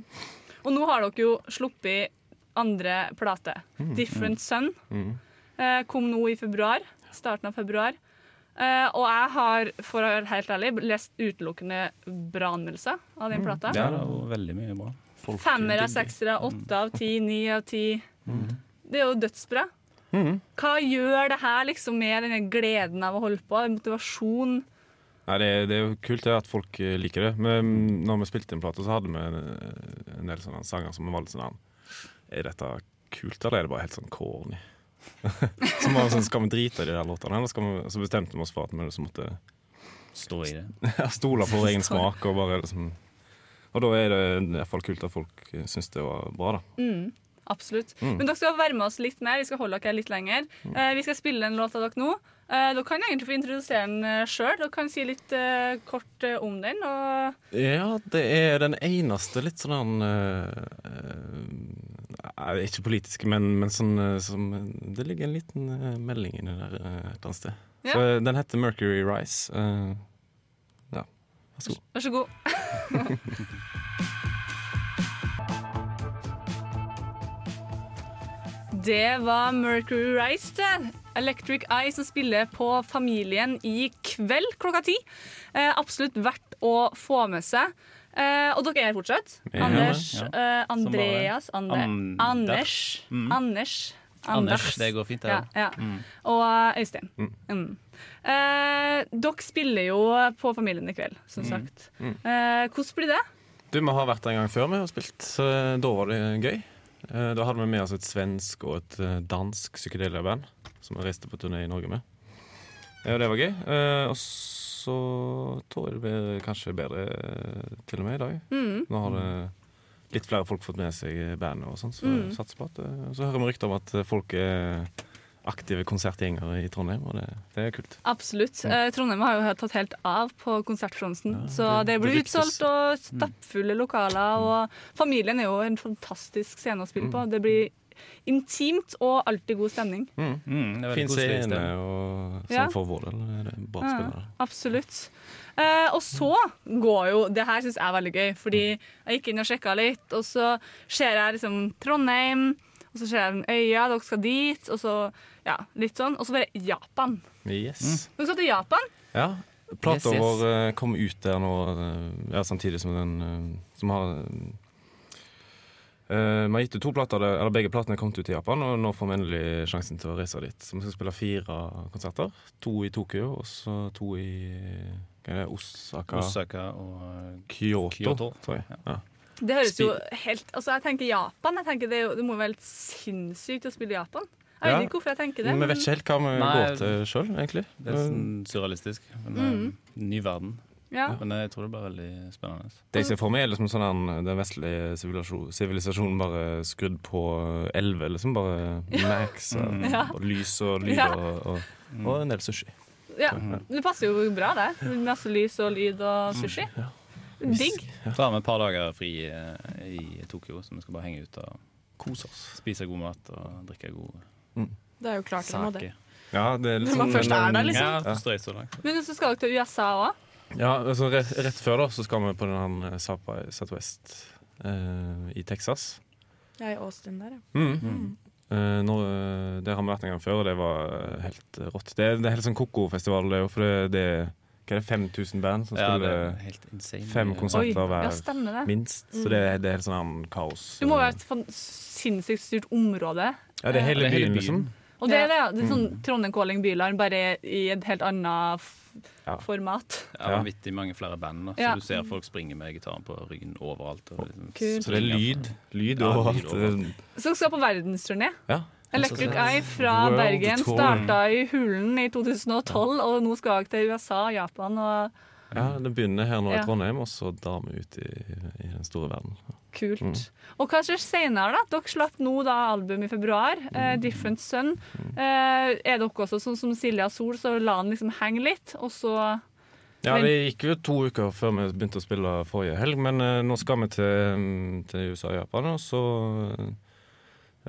Og nå har dere jo sluppet andre plate, Mm, 'Different Sun'. Mm. Eh, kom nå i februar. Starten av februar. Eh, og jeg har, for å være helt ærlig, lest utelukkende bra anmeldelser av den plata. Ja, det er jo veldig mye bra. Femmer av seksere, åtte av ti, ni av ti. Det er jo dødsbra. Mm. Hva gjør det her liksom med denne gleden av å holde på? Motivasjon? Nei, det, det er jo kult det at folk eh, liker det. Men når vi spilte en plata, så hadde vi en, en del sånne sanger som vi valgte sånn Er dette kult, eller er det bare helt sånn corny? så var sånn, Skal vi drite i de der låtene? Eller skal vi, så bestemte vi oss for at vi liksom måtte Stå i det. ja, stole på vår egen smak. Og bare liksom Og da er det i hvert fall kult at folk syns det var bra, da. Mm, absolutt. Mm. Men dere skal være med oss litt mer. Vi skal holde dere litt lenger. Eh, vi skal spille en låt av dere nå. Eh, dere kan egentlig få introdusere den uh, sjøl. Dere kan si litt eh, kort eh, om den. Og Ja, det er den eneste litt sånn Ikke politiske, men, men sånn eh, som Det ligger en liten eh, melding inni der eh, et eller annet sted. Ja. Så eh, Den heter Mercury Rise. Eh, ja, vær så god. vær så god. Det var Mercury Rise, det. Electric Eye som spiller på Familien i kveld klokka ti. Eh, absolutt verdt å få med seg. Eh, og dere er her fortsatt. Ja, Anders, ja. eh, Andreas, Ander, Anders. Anders, Mm. Anders, Anders, det går fint, det. Ja, ja. Mm. Og eh, Øystein. Mm. Eh, dere spiller jo på Familien i kveld, som Mm. sagt. Mm. Eh, hvordan blir det? Du, Vi har vært der en gang før vi har spilt, så da var det gøy. Eh, Da hadde vi med oss et svensk og et eh, dansk psykedelia-band som vi reiste på turné i Norge med. Og det var gøy. Eh, Og så tror jeg det blir kanskje bedre til og med i dag. Mm. Nå har det litt flere folk fått med seg bandet, og sånn, så Mm. satser på at Så hører vi rykter om at folk er aktive konsertgjengere i Trondheim, og det, det er kult. Absolutt. Eh, Trondheim har jo tatt helt av på konsertfronten. så det, det- blir utsolgt og stappfulle lokaler. Og familien er jo en fantastisk scene å spille på. Det blir intimt og alltid god stemning. Mm. det veldig fin scene, og sånn Ja. for vår del er det bra Ja, spillere. absolutt. Eh, og så går jo Det her syns jeg er veldig gøy, fordi jeg gikk inn og sjekka litt, og så ser jeg liksom Trondheim, og så ser jeg øya, dere skal dit, og så ja, litt sånn. Og så bare Japan. Yes. Dere skal til Japan? Ja. Plata Yes, yes. vår eh, kom ut der nå eh, ja, samtidig som den eh, Som har Uh, Vi har gitt ut to plater, eller begge platene er kommet ut i Japan, og nå får vi endelig sjansen til å reise dit. Så vi skal spille fire konserter. To i Tokyo, og så to i hva er det, Osaka, Osaka og Kyoto, Kyoto. tror jeg. Ja. Det høres jo helt Altså, jeg tenker Japan. Jeg tenker det, jo, det må være helt sinnssykt å spille i Japan. Jeg Ja. vet ikke hvorfor jeg tenker det. Vi vet ikke helt hva vi Nei, går til sjøl, egentlig. Det er sånn surrealistisk. Men, Mm. eh, ny verden. Ja. Men jeg tror det blir veldig spennende. Det jeg ser for meg, er liksom sånn den, den vestlige sivilisasjonen bare skrudd på 11, liksom. Bare max og, Mm. Ja. og lys og lyd Ja. og, og, og en del sushi. Ja, Det passer jo bra, det. Masse lys og lyd og sushi. Digg. Har med et par dager fri eh, i Tokyo, så vi skal bare henge ut og Kose oss. spise god mat og drikke god Det er jo klart dere må det. Ja, det er litt Når man sånn- først er der, liksom. Ja, Ja. så langt. Men så skal dere til USA òg. Ja, altså rett, rett før da så skal vi på den her Sapa Southwest eh, i Texas. Er i Austin der, ja. Mm. Eh, nå, eh, der har vi vært en gang før, og det var eh, helt rått. Det det er helt sånn koko-festival, det òg, for det, det hva er det, 5000 band som Ja, spiller helt insane. fem Oi, konserter ja, hver, stemmer det. minst. Så Mm. det, det er helt sånn kaos. Det må være et sinnssykt styrt område. Ja, det er hele Det er hele byen, byen. liksom. Og det er det, ja. Det er Mm. sånn Trondheim Calling Bylarm, bare i et helt annet Ja. format. Ja, vanvittig mange flere band. Da. Så Ja. du ser folk springe med gitaren på ryggen overalt. Og liksom Så det er lyd. Lyd Ja, lyd overalt. Så dere skal på verdensturné. Ja. Electric Eye fra World Bergen Tour. starta i Hulen i 2012, og nå skal jeg til USA, Japan og Ja, det begynner her nå Ja. i Trondheim, og så drar vi ut i, i den store verden. Kult. Mm. Og hva skjer senere, da? Dere slapp nå da album i februar, eh, Mm. 'Different Sun'. Eh, er dere også sånn som Silja Sol, så la den liksom henge litt, og så Ja, det gikk jo to uker før vi begynte å spille forrige helg, men eh, nå skal vi til, mm, til USA og Japan, og så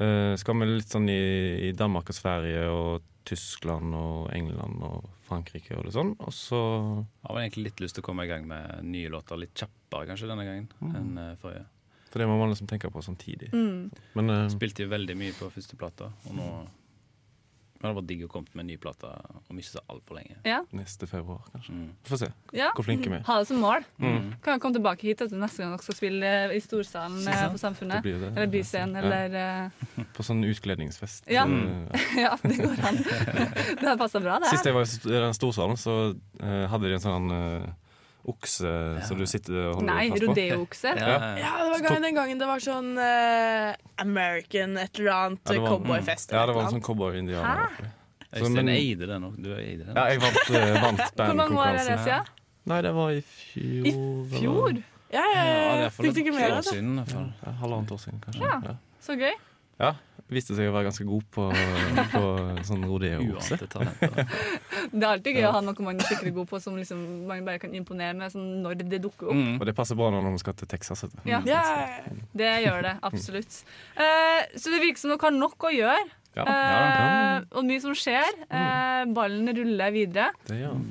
eh, skal vi litt sånn i, i Danmark og Sverige og Tyskland og England og Frankrike og litt sånn, og så Jeg har egentlig litt lyst til å komme i gang med nye låter litt kjappere kanskje denne gangen enn uh, forrige. For det må man liksom tenke på samtidig. Mm. Men uh, Spilte jo veldig mye på første plata, og nå det hadde vært digg å komme med en ny plate om ikke så altfor lenge. Ja. neste februar, kanskje. Mm. Får se ja. hvor flinke vi er. Ha det som mål. Mm. Kan jeg komme tilbake hit etter neste gang dere skal spille eh, i Storsalen eh, på Samfunnet? Det det. Eller Byscenen, Ja. eller uh... På sånn utkledningsfest. Ja. mm. Ja, det går an. Det har passa bra, det. Sist jeg var i den storsalen, så uh, hadde de en sånn eh, okse som du sitter og holder Nei, fast på. Nei, rodeookse. Ja, Ja, det var den gangen det var sånn uh, American et eller annet Ja, det cowboyfest. Ja, det var en sånn cowboy-indianer. Så, Øystein eide det nå. Du eide det. Ja, jeg vant, uh, vant bandkonkurransen. siden? Nei, det var i fjor. I fjor? Ja, ja, ja. Ja, det er for Fikk du ikke et med år deg det? siden. i hvert fall. Ja, halvannet år siden, kanskje. Ja. Ja. Så gøy. ja. Viste seg å være ganske god på, på sånn rodeo-okse. Det er alltid gøy å ha noe man er skikkelig god på, som liksom man bare kan imponere med sånn når det dukker opp. Mm. Og det passer bra når man skal til Texas. Ja. Yeah. Det gjør det, absolutt. Uh, så det virker som dere har nok å gjøre. Ja, Uh, og mye som skjer. Uh, ballen ruller videre. det gjør han.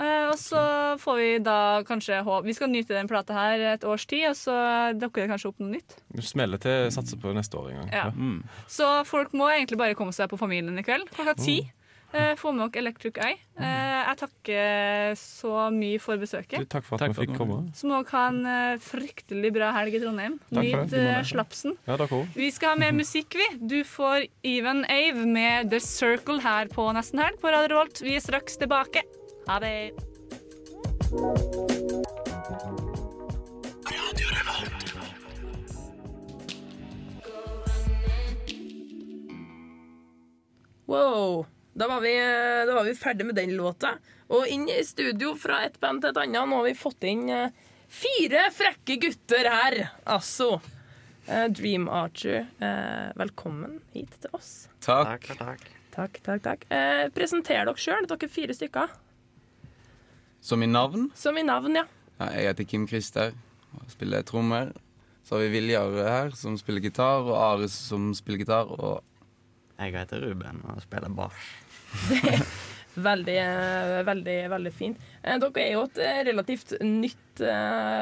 Eh, og så får vi da kanskje håp Vi skal nyte den plata her et års tid, og så dukker det kanskje opp noe nytt. Du smeller til satser på neste år en gang. Ja. Mm. Så folk må egentlig bare komme seg på Familien i kveld klokka ti. Eh, få med dere Electric Eye. Eh, jeg takker så mye for Du, besøket. takk for at Takk vi fikk komme. Så må dere ha en fryktelig bra helg i Trondheim. Nyt slapsen. Ja. Vi skal ha mer musikk, vi. Du får Even Ave med The Circle her på Nesten Helg på Radio Volt. Vi er straks tilbake. Ha det. Wow. Da var, vi, da var vi ferdig med den låta. Og inn i studio fra et band til et annet. Nå har vi fått inn eh, fire frekke gutter her, altså. Eh, Dream Archer, eh, velkommen hit til oss. Takk. Takk, takk, takk. takk. presenter dere sjøl, dere er fire stykker. Som i navn? Som i navn, ja. Ja, jeg heter Kim Christer og spiller trommer. Så har vi Viljar her, som spiller gitar, og Ares, som spiller gitar. Og Jeg heter Ruben og spiller bass. Veldig, eh, veldig, veldig fint. Eh, dere er jo et eh, relativt nytt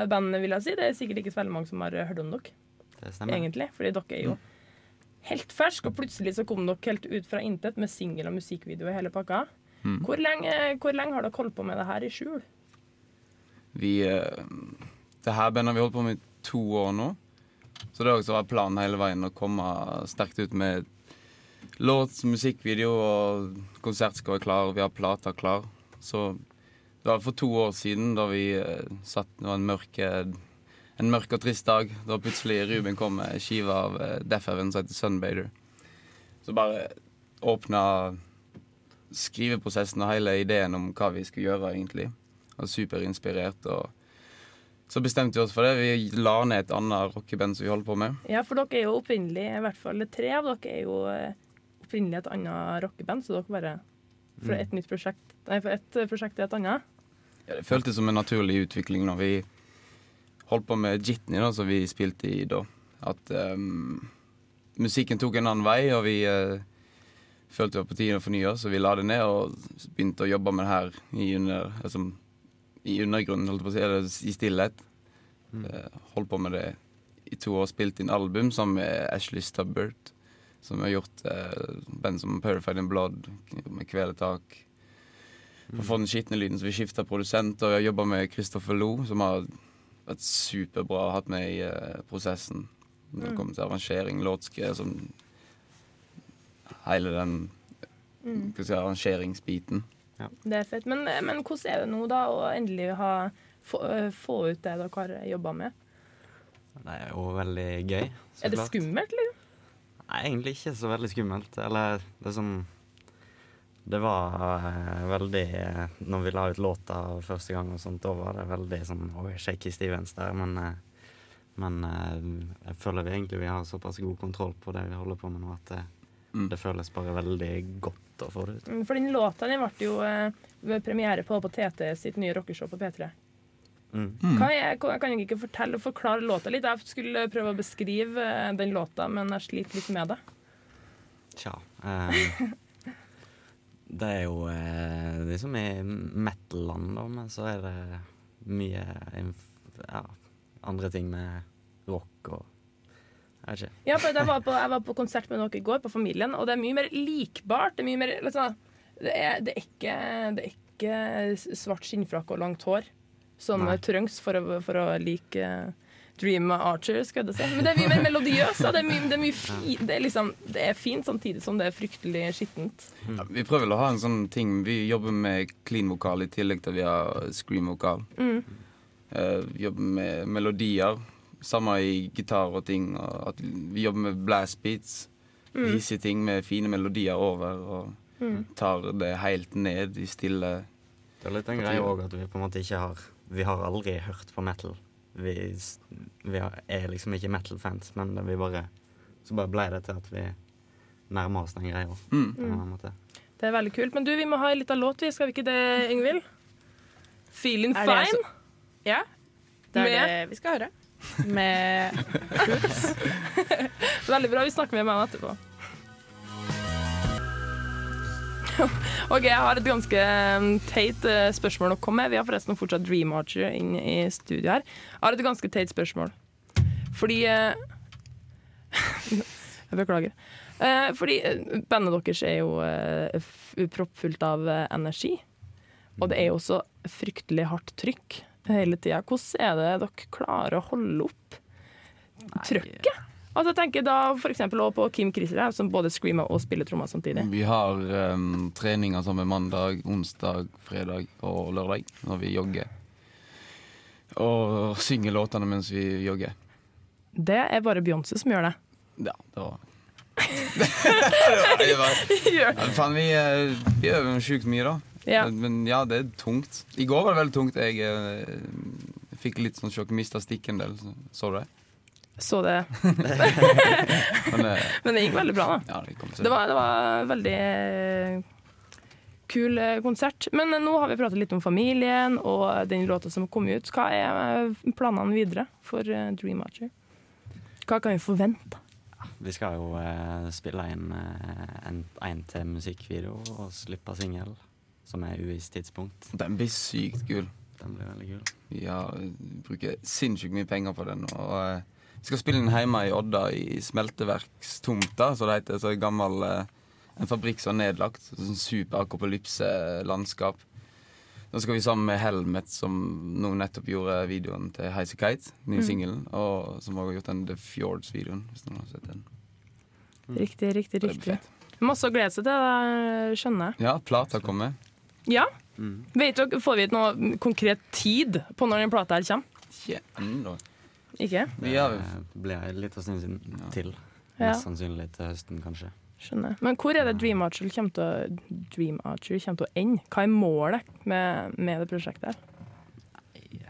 band, vil jeg si. Det er sikkert ikke så veldig mange som har hørt om dere. Det stemmer. egentlig. Fordi dere er jo helt ferske, og plutselig så kom dere helt ut fra intet med singel og musikkvideo i hele pakka. Mm. Hvor, lenge, hvor lenge har dere holdt på med det her i skjul? vi eh, Det her bandet har vi holdt på med i to år nå. Så det har også vært planen hele veien å komme sterkt ut med låt, musikkvideo og konsert skal være klar, og vi har plata klar. Så det var for to år siden, da vi eh, satt Det var en mørk, eh, en mørk og trist dag. Da plutselig Ruben kom med skiva av Deaf Death Heaven som heter Sunbader. Så bare åpna skriveprosessen og hele ideen om hva vi skulle gjøre, egentlig. var superinspirert. Og så bestemte vi oss for det. Vi la ned et annet rockeband som vi holder på med. Ja, for dere er jo opprinnelig, i hvert fall tre av dere er jo eh, opprinnelig et annet rockeband, så dere bare fra Mm. et nytt prosjekt Nei, fra et prosjekt til et annet. Ja, det føltes som en naturlig utvikling når vi holdt på med Jitney, da, som vi spilte i da. At um, musikken tok en annen vei, og vi eh, følte det var på tide å fornye så vi la det ned og begynte å jobbe med det her i, under, altså, i undergrunnen, holdt på å si, eller i stillhet. Mm. holdt på med det i to år, spilt inn album sammen med Ashley Stubbert, som har gjort eh, band som Purified in Blood, med Kveletak. For å få den skitne lyden, så vi skifta produsent, og vi har jobba med Christopher Lo, som har vært superbra hatt med i eh, prosessen når det Mm. kommer til arrangering, låtskriv, sånn Hele den Mm. si, arrangeringsbiten. Det er fett. Men, men hvordan er det nå, da, å endelig ha, få, eh, få ut det dere har jobba med? Det er jo veldig gøy. så Er det klart. skummelt, liksom? Nei, egentlig ikke så veldig skummelt. Eller det sånn Det var uh, veldig uh, Når vi la ut låta første gang og sånt, da var det veldig sånn Oi, shaky Stevens der. Men, uh, men jeg føler vi egentlig vi har såpass god kontroll på det vi holder på med nå, at det, det føles bare veldig godt å få det ut. Mm, For den låta den ble jo eh, premiere på, på TT sitt nye rockeshow på P3. Mm. Kan jeg, kan kan jeg ikke fortelle, og forklare låta litt? Jeg skulle prøve å beskrive eh, den låta, men jeg sliter litt med det. Tja. eh, det er jo eh, liksom i metal-land, da, men så er det mye inf- ja, andre ting med rock og ikke. Ja, for jeg var, på, jeg var på konsert med noen i går, på Familien, og det er mye mer likbart. Det er mye mer liksom, det, er, det, er ikke, det er ikke svart skinnfrakk og langt hår som Nei. trengs for å, for å like eh, Dream Archer, skal jeg si. Men det er mye mer melodiøst. Det er det er det, er liksom, det er fint samtidig som det er fryktelig skittent. Ja, vi prøver vel å ha en sånn ting Vi jobber med clean-vokal i tillegg til vi har scream-vokal. Mm. Uh, vi jobber med melodier. Samme i gitar og ting. Og at vi jobber med blast beats. Mm. Hissige ting med fine melodier over. Og Mm. tar det helt ned i stille Det er litt en greie òg at vi på en måte ikke har Vi har aldri hørt på metal. Vi, vi er liksom ikke metal-fans, men vi bare Så bare ble det til at vi nærmer oss den greia. Mm. Det er veldig kult. Men du, vi må ha en liten låt, vi. Skal vi ikke det, Yngvild? Feeling fine? Ja. Det er Med- det vi skal høre. Med Hoots. Veldig bra. Vi snakker med meg etterpå. OK, jeg har et ganske um, teit eh, spørsmål å komme med. Vi har forresten fortsatt Dream Archer inn i studio her. Jeg har et ganske teit spørsmål. Fordi eh, Jeg beklager. Eh, fordi bandet deres er jo proppfullt av energi. Og det er jo også fryktelig hardt trykk hele tida. Hvordan er det dere klarer å holde opp trøkket? Altså, jeg tenker da for eksempel også på Kim Christer, som både screamer og spiller trommer samtidig. Vi har um, treninger sammen mandag, onsdag, fredag og lørdag når vi jogger. Og synger låtene mens vi jogger. Det er bare Beyoncé som gjør det. Ja, det var det var, Gjør ja, faen, vi, eh, vi øver sjukt mye, da. Ja. Men, men ja, det er tungt. I går var det veldig tungt. Jeg eh, fikk litt sånn sjokk. Mista stikk en del. Så, så du det? Så det. Men, eh, Men det gikk veldig bra, da. ja, det. Det var, det var veldig eh, kul eh, konsert. Men eh, nå har vi pratet litt om familien og den låta som kom ut. Hva er planene videre for Dream Archer? Hva kan vi forvente? Vi skal jo eh, spille inn eh, en, en til musikkvideo og slippe singel, som er uvisst tidspunkt. Den blir sykt kul. Den blir veldig kul. Vi bruker sinnssykt mye penger på den. Og eh, vi skal spille den hjemme i Odda, i smelteverkstomta, så det heter. Så en gammel eh, en fabrikk som er nedlagt. Sånn super akopolypse-landskap. Nå skal vi sammen med Helmet, som nå nettopp gjorde videoen til Heise Kite, nye Mm. singelen, og som også har gjort den The Fjords-videoen, hvis noen har sett den. Riktig, riktig, Det blir riktig. Masse å glede seg til, det skjønner jeg. Ja, plata kommer. Ja. Vet dere, Får vi noe konkret tid på når den plata her kommer? Ikke ennå. Ikke? Vi har Det blir en liten stund siden til. Ja. Mest sannsynlig til høsten, kanskje. Skjønner. Men hvor er det Dream Archer kommer til å, Dream Archer kommer til å ende? Hva er målet med, med det prosjektet? her?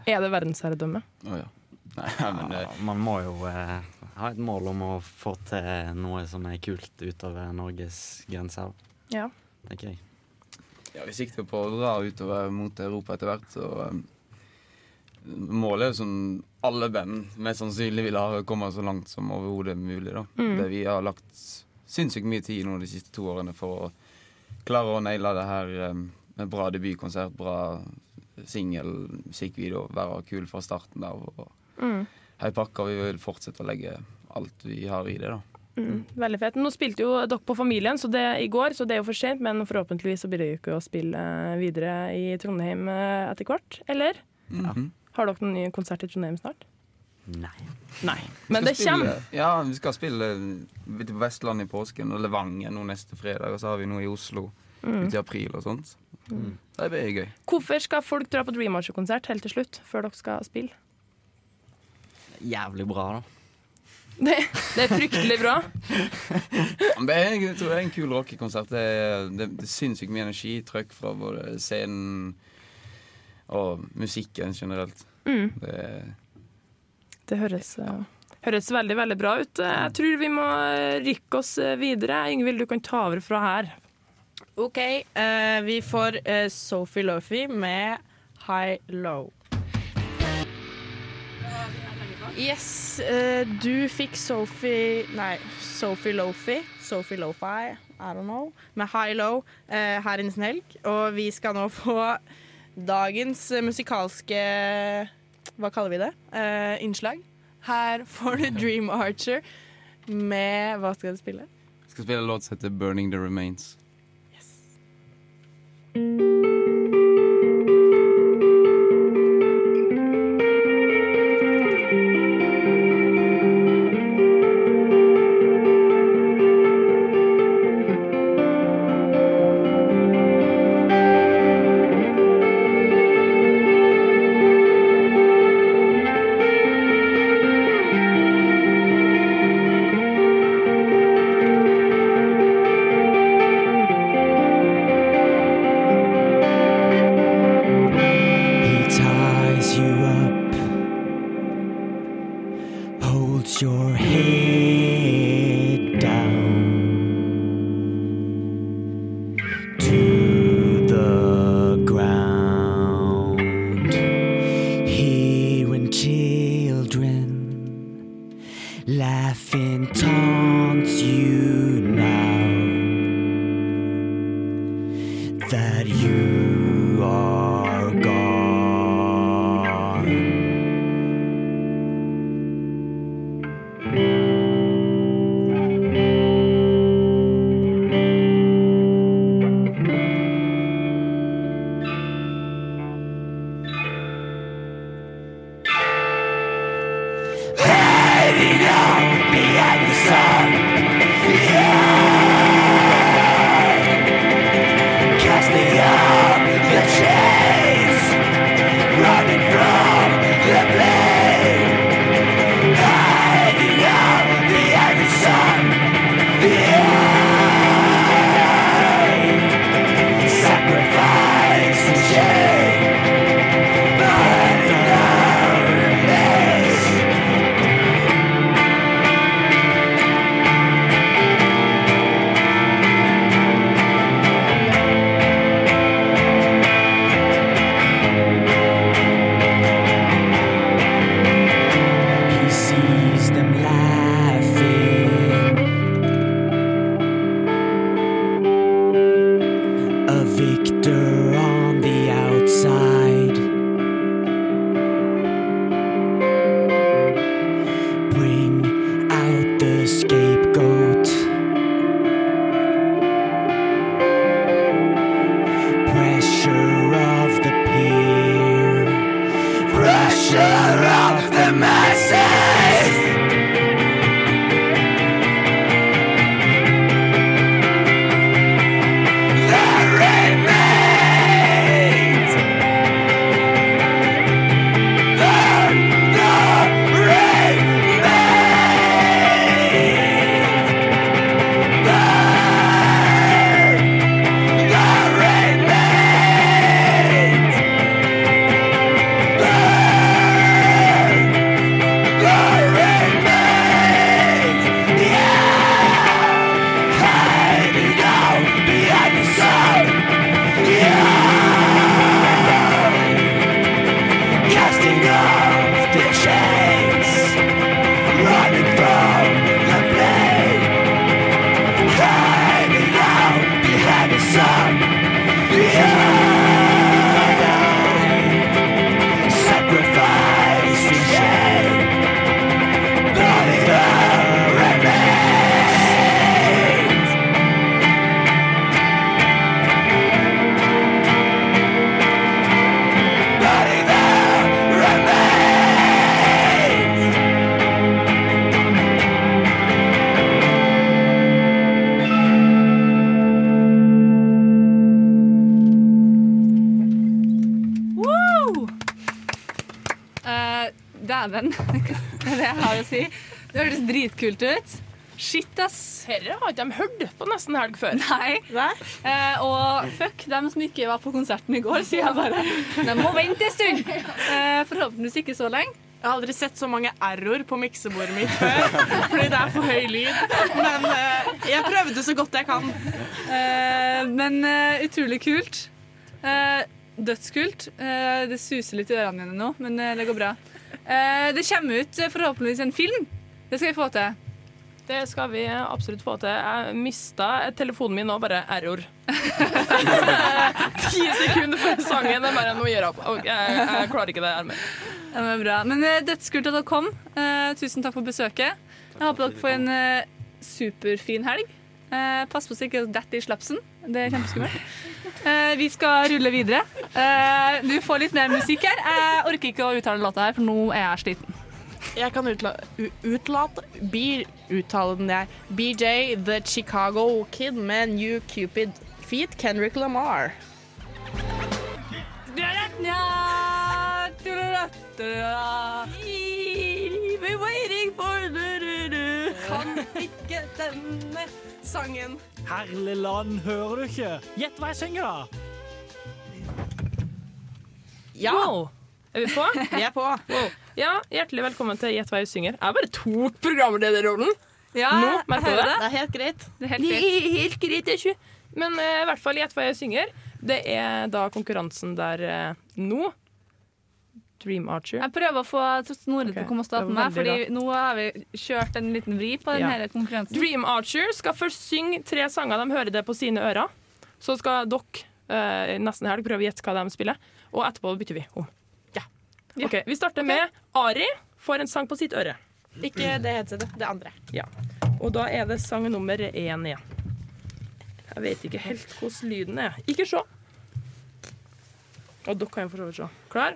Er det verdensherredømme? Oh, ja. Nei, men Ja, man må jo eh, ha et mål om å få til noe som er kult utover Norges grenser, Ja. tenker jeg. Ja, vi sikter på å dra utover mot Europa etter hvert, så um, Målet er som alle band mest sannsynlig vil ha komme så langt som overhodet mulig. da. Mm. Det vi har lagt sinnssykt mye tid nå de siste to årene for å klare å naile det her um, med bra debutkonsert, bra singel, musikkvideo, være kul fra starten av. og Mm. Hei pakka, vi vil fortsette å legge alt vi har i det, da. Mm. Veldig fett. Nå spilte jo dere på Familien så det, i går, så det er jo for sent, men forhåpentligvis så blir det jo ikke å spille eh, videre i Trondheim eh, etter hvert. Eller? Mhm. Har dere noen ny konsert i Trondheim snart? Nei. Nei. Men det kommer. Ja, vi skal spille ute på Vestlandet i påsken og Levanger nå neste fredag. Og så har vi noe i Oslo Mm. ute i april og sånt. Mm. Det blir gøy. Hvorfor skal folk dra på Dream Archer-konsert helt til slutt, før dere skal spille? Jævlig bra, da. Det, det er fryktelig bra. Det er, jeg tror det er en kul rockekonsert. Det, det, det er sinnssykt mye energi, trøkk fra både scenen og musikken generelt. Mm. Det Det høres, eh, høres veldig, veldig bra ut. Jeg tror vi må eh, rykke oss eh, videre. Ingvild, du kan ta over fra her. OK, Uh, vi får uh, Sophie Lofi med High Low. Yes, uh, du fikk Sophie Nei, Sophie Lofi. Sophie Lofi, I don't know. Med High Low uh, her innen Helg. Og vi skal nå få dagens musikalske Hva kaller vi det? Uh, innslag. Her får du Dream Archer med Hva skal du spille? Jeg skal spille en låt som heter 'Burning the Remains'. He si. Det hørtes dritkult ut. Shit, ass. Herre har ikke de hørt på nesten helg før. Nei. Eh, og fuck dem som ikke var på konserten i går, sier jeg bare. De må vente en stund. Eh, forhåpentligvis ikke så lenge. Jeg har aldri sett så mange error på miksebordet mitt før, fordi det er for høy lyd. Men eh, jeg prøvde så godt jeg kan. Eh, men eh, utrolig kult. Eh, dødskult. Eh, det suser litt i ørene mine nå, men eh, det går bra. Eh, det kommer ut eh, forhåpentligvis en film. Det skal vi få til. Det skal vi absolutt få til. Jeg mista telefonen min nå, bare error. Ti sekunder før sangen. Det er bare, noe å gjøre opp. Jeg, jeg klarer ikke det her mer. Det var bra. Men eh, dødskult at dere kom. Eh, tusen takk for besøket. Jeg håper dere får en eh, superfin helg. Eh, pass på så ikke detter i slapsen. Det er kjempeskummelt. Eh, vi skal rulle videre. Eh, du får litt mer musikk her. Jeg orker ikke å uttale låta her, for nå er jeg sliten. Jeg kan utla utlate Bi- Uttale den der. BJ The Chicago Kid med New Cupid Feet Kendrick Lamar. We're waiting for. Kan ikke denne sangen. Herlig land, hører du ikke? Gjett hva jeg synger, da. Ja. Er vi på? Vi er på. Wow. Ja, Hjertelig velkommen til Gjett hva jeg synger. Jeg bare tok programlederrollen. Ja, Nå, jeg merker du hører det? Det er helt greit. Det er helt Det greit. er helt greit, det er ikke. Men uh, i hvert fall Gjett hva jeg synger. Det er da konkurransen der uh, nå. Dream Archer. Jeg prøver å få Snorre til å komme og starte med meg, fordi nå har vi kjørt en liten vri på Ja. denne konkurransen. Dream Archer skal først synge tre sanger. De hører det på sine ører. Så skal dere eh, nesten helg prøve å gjette hva de spiller, og etterpå bytter vi om. Ja. Ok, Vi starter med Ari får en sang på sitt øre. Ikke det headsetet, det andre. Ja. Og da er det sang nummer én igjen. Jeg vet ikke helt hvordan lyden er. Ikke se. Og dere kan jo for så vidt se. Klar?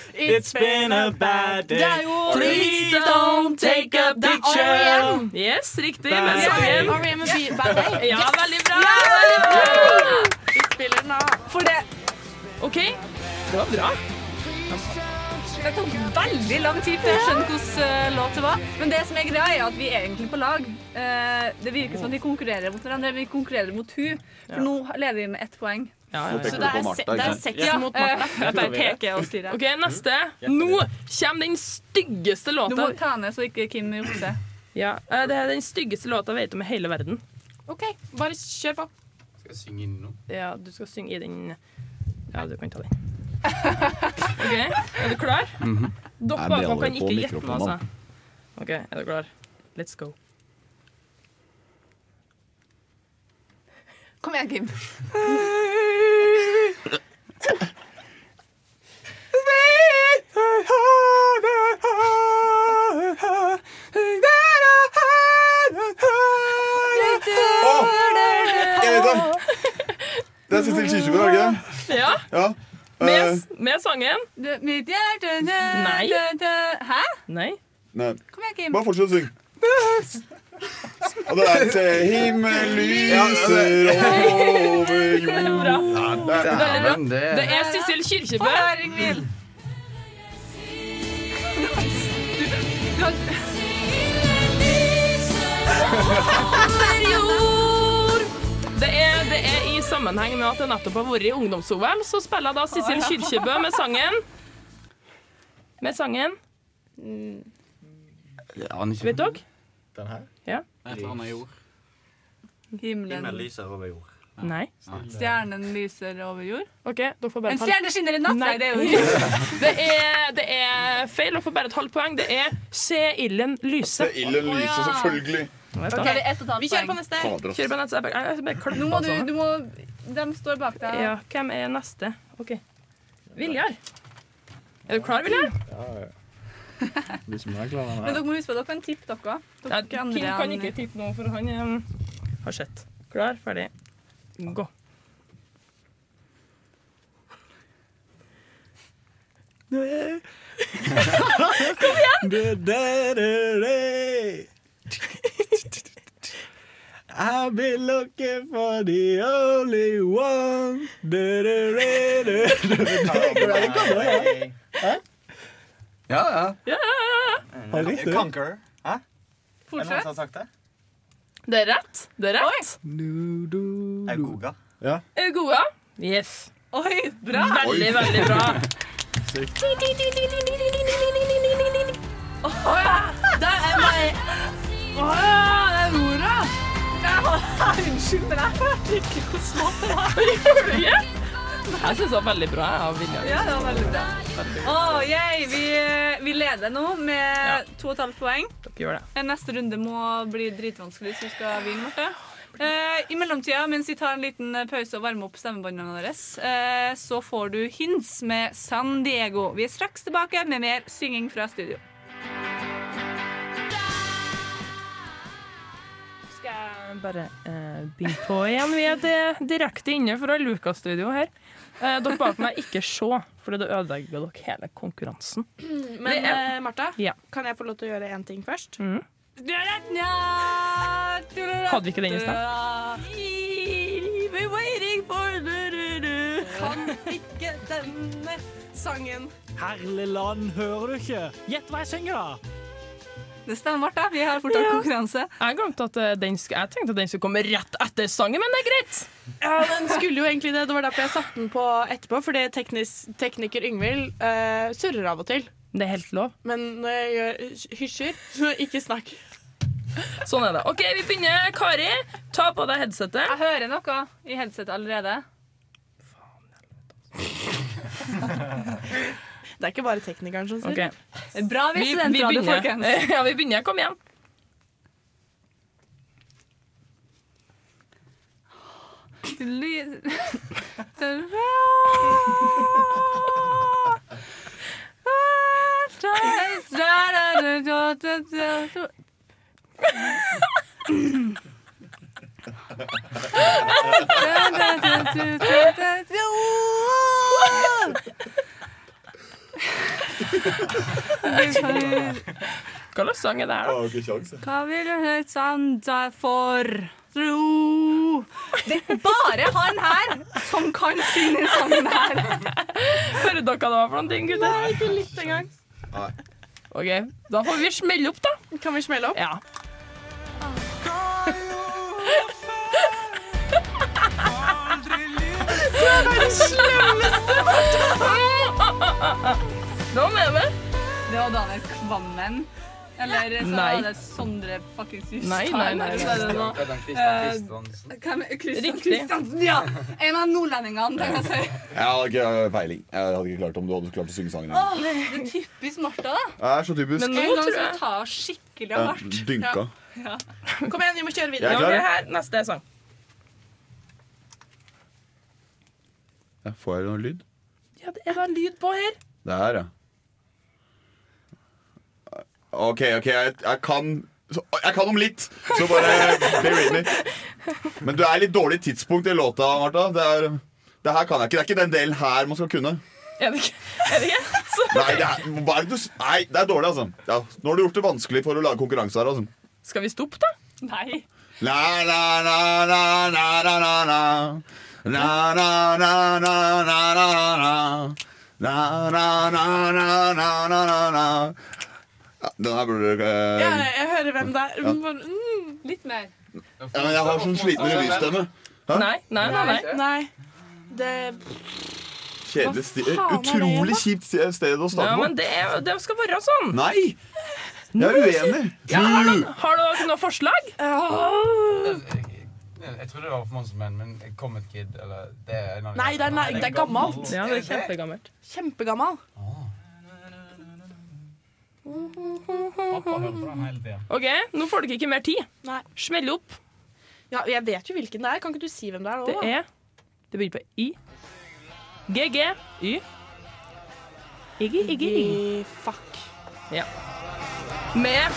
It's been a bad day. Det er jo Please don't take a Det er picture. Yes, riktig. Bad Med day. sangen. R.E.M. Bad Day. Ja, Yes! veldig bra. Veldig bra. Vi spiller den av. For det, OK. Det var bra. det tok veldig lang tid før jeg skjønte hvilken eh, låt det var. Men det som er greia, er at vi er egentlig på lag. Eh, det virker som at vi konkurrerer mot hverandre. Vi konkurrerer mot hun. For nå leder vi med ett poeng. Ja, ja, peker du på Martha, ikke er seks Ja, mot Martha. jeg bare peker og styrer. OK, neste. Nå kommer den styggeste Du må ta ned så ikke Kim jukser. Ja, eh, det er den styggeste låta jeg vet om i hele verden. OK, bare kjør på. Skal jeg synge inn nå? Ja, du skal synge i den Ja, du kan ta den. OK, er du klar? Mhm. Dere aldri kan ikke gjette noe, altså. OK, er du klar? Let's go. Kom igjen, Kim. Det! Det er Sissel Kyrkjebø, er det ikke det? Ja, Ja. Eh, med, med sangen. Du, mitt hjerte Nei. Hæ? Nei. nei. Kom igjen, Kim. Bare fortsett å synge. Og det er til himmel lyser over jord. Det er-. Det er Sissel Kyrkjebø. Ingvild. Det er, det er i sammenheng med at det nettopp har vært i ungdoms-OL, så spiller da Sissel Kyrkjebø med sangen Med sangen. Vet dere? Den her? Ja. Et eller annet jord. Himmelen Himmelen. lyser over jord. Nei. Stjernen lyser over jord. OK, dere får bare En et halvt- stjerne skinner i natt! Nei, Nei. det er jo det er, det er feil. Dere får bare et halvt poeng. Det er Se ilden lyse. Det er ilden Å, lyser, ja. selvfølgelig. Ok, det er ett og et halvt Vi kjører på poeng. neste. Fader, ass. Kjør på neste. jeg bare, jeg bare klapper Nå må du, sånn. du må De står bak deg. Ja, hvem er neste? OK. Viljar. Er du klar, Viljar? Ja, klarer Men dere må huske på at dere kan tippe dere. Dere ja, Kim kan ikke tippe noe, for han um, har sett. Klar, ferdig, gå. Kom igjen! I've been looking for the only one Hæ? Ja, ja. ja, ja, riktig? Conqueror. Hæ? Er det noen som har sagt det? Det er rett. Det er rett. Augoga. Ja. Augoga. Yes. Oi, bra! Veldig, veldig bra. Å ja! Det er meg. Å ja, det er Nora. Unnskyld, men jeg hørte ikke hvor smart det var. Gjorde du ikke? Jeg syns det var veldig bra. Av Vilja. Ja, det var veldig bra. Oh, yay. Vi, vi leder nå med to og et halvt poeng. Dere gjør det. Neste runde må bli dritvanskelig hvis vi skal vinne. Marte. Eh, I mellomtida, mens vi tar en liten pause og varmer opp stemmebåndene våre, eh, så får du Hints med San Diego. Vi er straks tilbake med mer synging fra studio. Bare eh, begynne på igjen? Vi er di- direkte inne fra Lukas-studio her. Eh, dere bak meg ikke se, for det ødelegger dere hele konkurransen. Men Det er- eh, Martha, Ja. kan jeg få lov til å gjøre én ting først? Mm. Hadde vi ikke den i stad? Kan ikke denne sangen. Herlig land, hører du ikke? Gjett hva jeg synger, da! Det stemmer, Martha. Vi har fortsatt Ja. konkurranse. Jeg glemte at eh, den sk Jeg tenkte at den skulle komme rett etter sangen, men det er greit. Ja, den skulle jo egentlig det. Det var derfor jeg satte den på etterpå. Fordi teknis, tekniker Yngvild uh, surrer av og til. Det er helt lov. Men når jeg gjør hysjer, så ikke snakk. Sånn er det. OK, vi begynner. Kari, ta på deg headsetet. Jeg hører noe i headsetet allerede. Det er ikke bare teknikeren som surrer. Okay. Bra vi Vi, vi begynner. folkens. Ja, vi begynner. Kom igjen. Hva slags sang er det her, da? Hva vil du sanda for tro? Det er bare han her som kan synge sangen her. Hører dere hva det var for noen ting, gutter? Nei, ikke litt engang. OK, da får vi smelle opp, da. Kan vi smelle opp? Ja. Du er den slemmeste, Nå vi med. Det var Daniel Kvammen. Eller så Nei. var det Sondre fuckings Hustad. Nei, nei, nei, er Eh, er. Ja! En av nordlendingene, tenker jeg å si. Jeg hadde ikke peiling. Jeg hadde ikke klart om du hadde klart å synge sangen. Åh, det er typisk Martha, da. Det er så typisk. Men nå tror skal jeg vi ta skikkelig Ja, av hvert. dynka. Ja. Kom igjen, vi må kjøre Jeg videre. er klar. her. Neste sang. Ja, får jeg noe lyd? Ja, det er da lyd på her. Det er, ja. OK, OK, jeg, jeg kan så, Jeg kan om litt, så bare be with me. Men du er litt dårlig tidspunkt i låta, Martha. Det, er, det her kan jeg ikke. Det er ikke den delen her man skal kunne. Er det ikke? Er det ikke? Nei, det er, er nei, det er dårlig, altså. Ja, nå har du gjort det vanskelig for å lage konkurranse her, altså. skal vi stoppe, da? Nei. La, la, la, la, la, la. La, la, la, la, la, la, la, la. La, la, la, la, la, la, la, la. Ja, den her burde Ja, eh, jeg hører hvem det er. Ja. Mm. Litt mer. ja, men Jeg har sånn sliten revystemme. Hæ? Nei, nei, nei. nei. Nei. Det Kjedelig sti Hva faen er det Utrolig kjipt sti- sted å Ja, starte men på. det, er, det skal være sånn. Nei! Jeg er uenig. Ja, har, du, har noe forslag? Jeg trodde det var for Monsterman, men Comet Kid eller det er en av de- Nei, det er, nei, det er gammelt. Ja, det er kjempegammelt. Kjempegammal. Pappa hører på den hele tida. OK, nå får dere ikke mer tid. Nei. Smell opp. Ja, jeg vet jo hvilken det er. Kan ikke du si hvem det er? Nå, Det er Det begynner på I. GG. Y. Iggy, Iggy, Iggy. Fuck. Ja. Med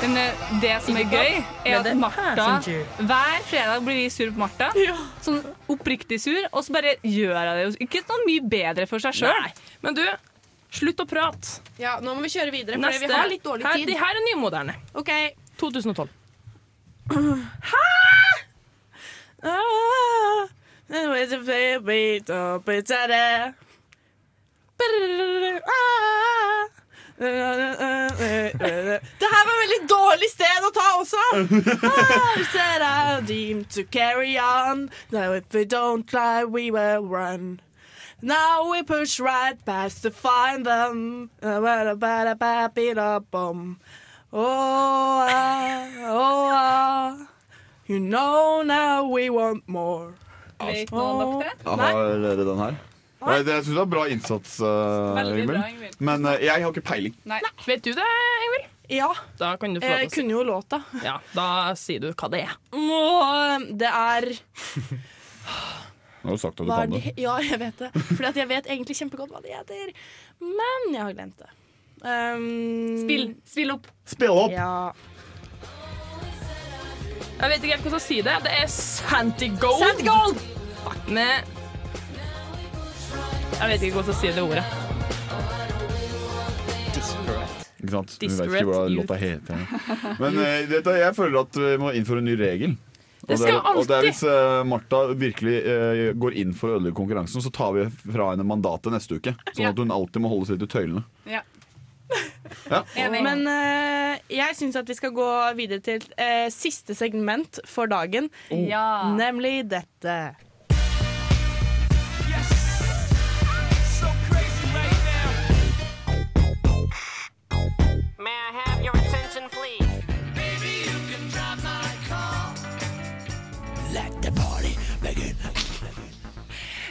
Men eh, det som er gøy, er at Martha. Hver fredag blir vi sur på Martha. Sånn oppriktig sur, og så bare gjør hun det ikke noe mye bedre for seg sjøl. Men du, slutt å prate. Ja, nå må vi kjøre videre, for Neste. vi har litt dårlig her, tid. De her er nymoderne. OK. 2012. Det her var et veldig dårlig sted å ta også. I said I deemed to carry on. Now if we don't try, we will run. Now we push right past to find them. Oh, ah, oh, ah. You know now we want more. Vet noen dere det? Har dere den her? Nei, det- jeg syns det var bra innsats, uh, Ingvild. Men uh, jeg har ikke peiling. Nei. Vet du det, Ingvild? Ja. Da kan du få Jeg si kunne jo låta. Ja, da sier du hva det er. Det er Nå har du sagt at du kan det? Ja, jeg vet det. Fordi jeg vet egentlig kjempegodt hva det heter. Men jeg har glemt det. Um, Spill. Spill opp. Spill opp! Ja. Jeg vet ikke helt hvordan å si det. Det er Santigold. Santigold! Fuck med Jeg vet ikke hvordan å si det ordet. Ikke sant? Vi vet ikke hva låta heter. Men uh, dette, jeg føler at vi må innføre en ny regel. Det Og skal og det er alltid- Hvis eh, Martha virkelig eh, går inn for å ødelegge konkurransen, så tar vi fra henne mandatet neste uke. Sånn Ja. at hun alltid må holde seg til tøylene. Ja. Ja. Men uh, jeg syns at vi skal gå videre til siste segment for dagen. Ja. Nemlig dette.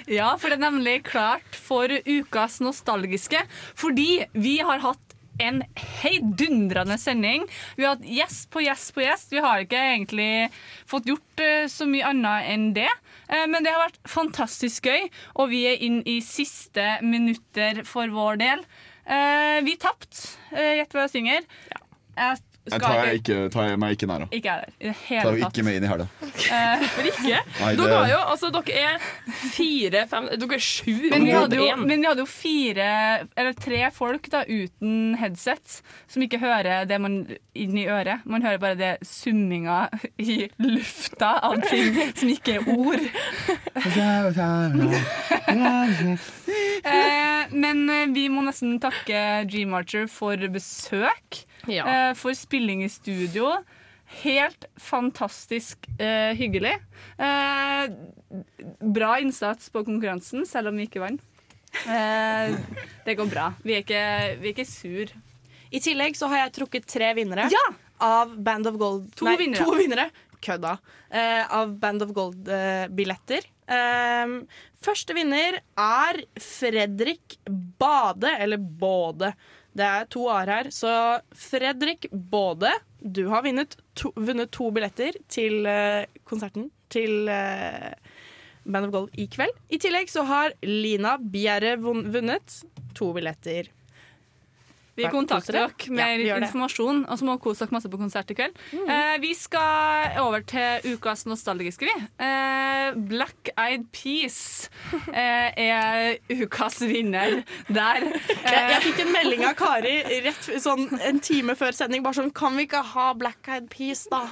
Ja, for det er nemlig klart for ukas nostalgiske. Fordi vi har hatt en heidundrende sending. Vi har hatt gjest på gjest på gjest. Vi har ikke egentlig fått gjort eh, så mye annet enn det. Eh, men det har vært fantastisk gøy, og vi er inn i siste minutter for vår del. Eh, vi tapte. Gjett hva jeg synger. Jeg Jeg tar, jeg ikke, tar jeg meg ikke nær av. Ikke jeg der. Tar vi ikke med inn i helga. Eh, Hvorfor ikke? Nei, Dere det- har jo, altså, dere er fire, fem Dere er sju Men vi, hadde jo, men vi hadde jo fire, eller tre folk da, uten headset, som ikke hører det man inn i øret. Man hører bare det summinga i lufta av ting som ikke er ord. Eh, men eh, vi må nesten takke Dream Archer for besøk. Ja. Eh, for spilling i studio. Helt fantastisk eh, hyggelig. Eh, bra innsats på konkurransen, selv om vi ikke vant. Eh, det går bra. Vi er ikke, vi er ikke sur. I tillegg så har jeg trukket tre vinnere Ja! av Band of Gold. To nei, vinnere. To vinnere. Kødda. Eh, av Band of Gold-billetter. Um, første vinner er Fredrik Bade, eller Både. Det er to a-er her. Så Fredrik Både, du har vunnet to, vunnet to billetter til eh, konserten til eh, Band of Gold i kveld. I tillegg så har Lina Bjerre vunnet to billetter. Vi kontakter dere? med Ja, vi informasjon, og så må dere kose dere masse på konsert i kveld. Eh, vi skal over til ukas nostalgiske, vi. Eh, Black Eyed Peas eh, er ukas vinner der. Jeg, jeg fikk en melding av Kari rett sånn en time før sending. Bare sånn Kan vi ikke ha Black Eyed Peas, da?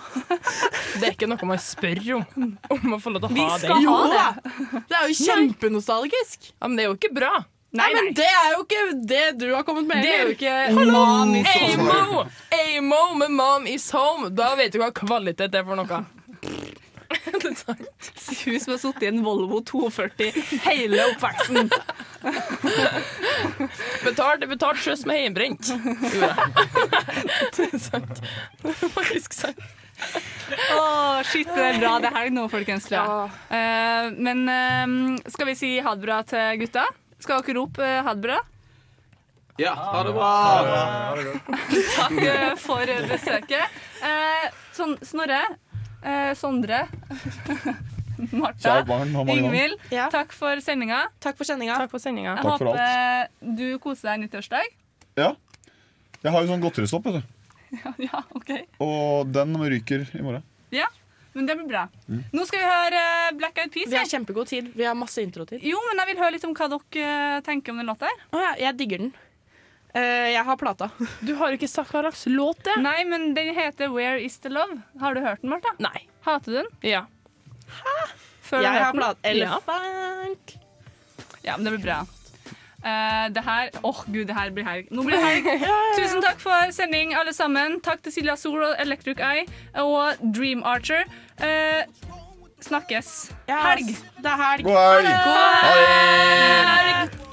Det er ikke noe man spør om. Om å få lov til å Vi ha skal det. ha det! Det er jo kjempenostalgisk. Ja, men det er jo ikke bra. Nei, men det er jo ikke det du har kommet med. Det er jo ikke Mom is Amo! Amo med Mom is home. Da vet du hva kvalitet er for noe. Hun som har sittet i en Volvo 240 hele oppveksten. Betalt er betalt sjøs med hjemmebrent. Det er sant. Det er faktisk sant. Åh, shit, det er bra. Det er helg nå, folkens. tror jeg. Eh, men uh, skal vi si ha det bra til gutta? Skal dere rope eh, ha det bra? Ja, ha det bra! Takk eh, for besøket. Eh, sånn, Snorre, eh, Sondre, Martha, Ingvild, Ingvild, takk for sendinga. Takk for sendinga. Takk for sendinga. Jeg Takk for håper du koser deg nyttårsdag. Ja. Jeg har jo sånn godteristopp, vet du. ja, OK. Og den ryker i morgen. Ja, men det blir bra. Mm. Nå skal vi høre eh, Black Eyed Peas. Vi har kjempegod tid. Vi har masse introtid. Jo, men jeg vil høre litt om hva dere eh, tenker om den låta her. Oh, ja, jeg digger den. Uh, jeg har plata. Du har ikke sagt hva slags låt det er. Nei, men den heter Where Is The Love. Har du hørt den, Martha? Nei. Hater du den? Ja. Før jeg har har hørt den? plata. Elefant. Ja, men det blir bra. Uh, det her Åh, oh, gud, det her blir helg. Nå blir det helg. Tusen takk for sending, alle sammen. Takk til Silja Sol og Electric Eye og Dream Archer. Uh, snakkes. Yes. Helg. Det er helg. God helg. God helg. God helg.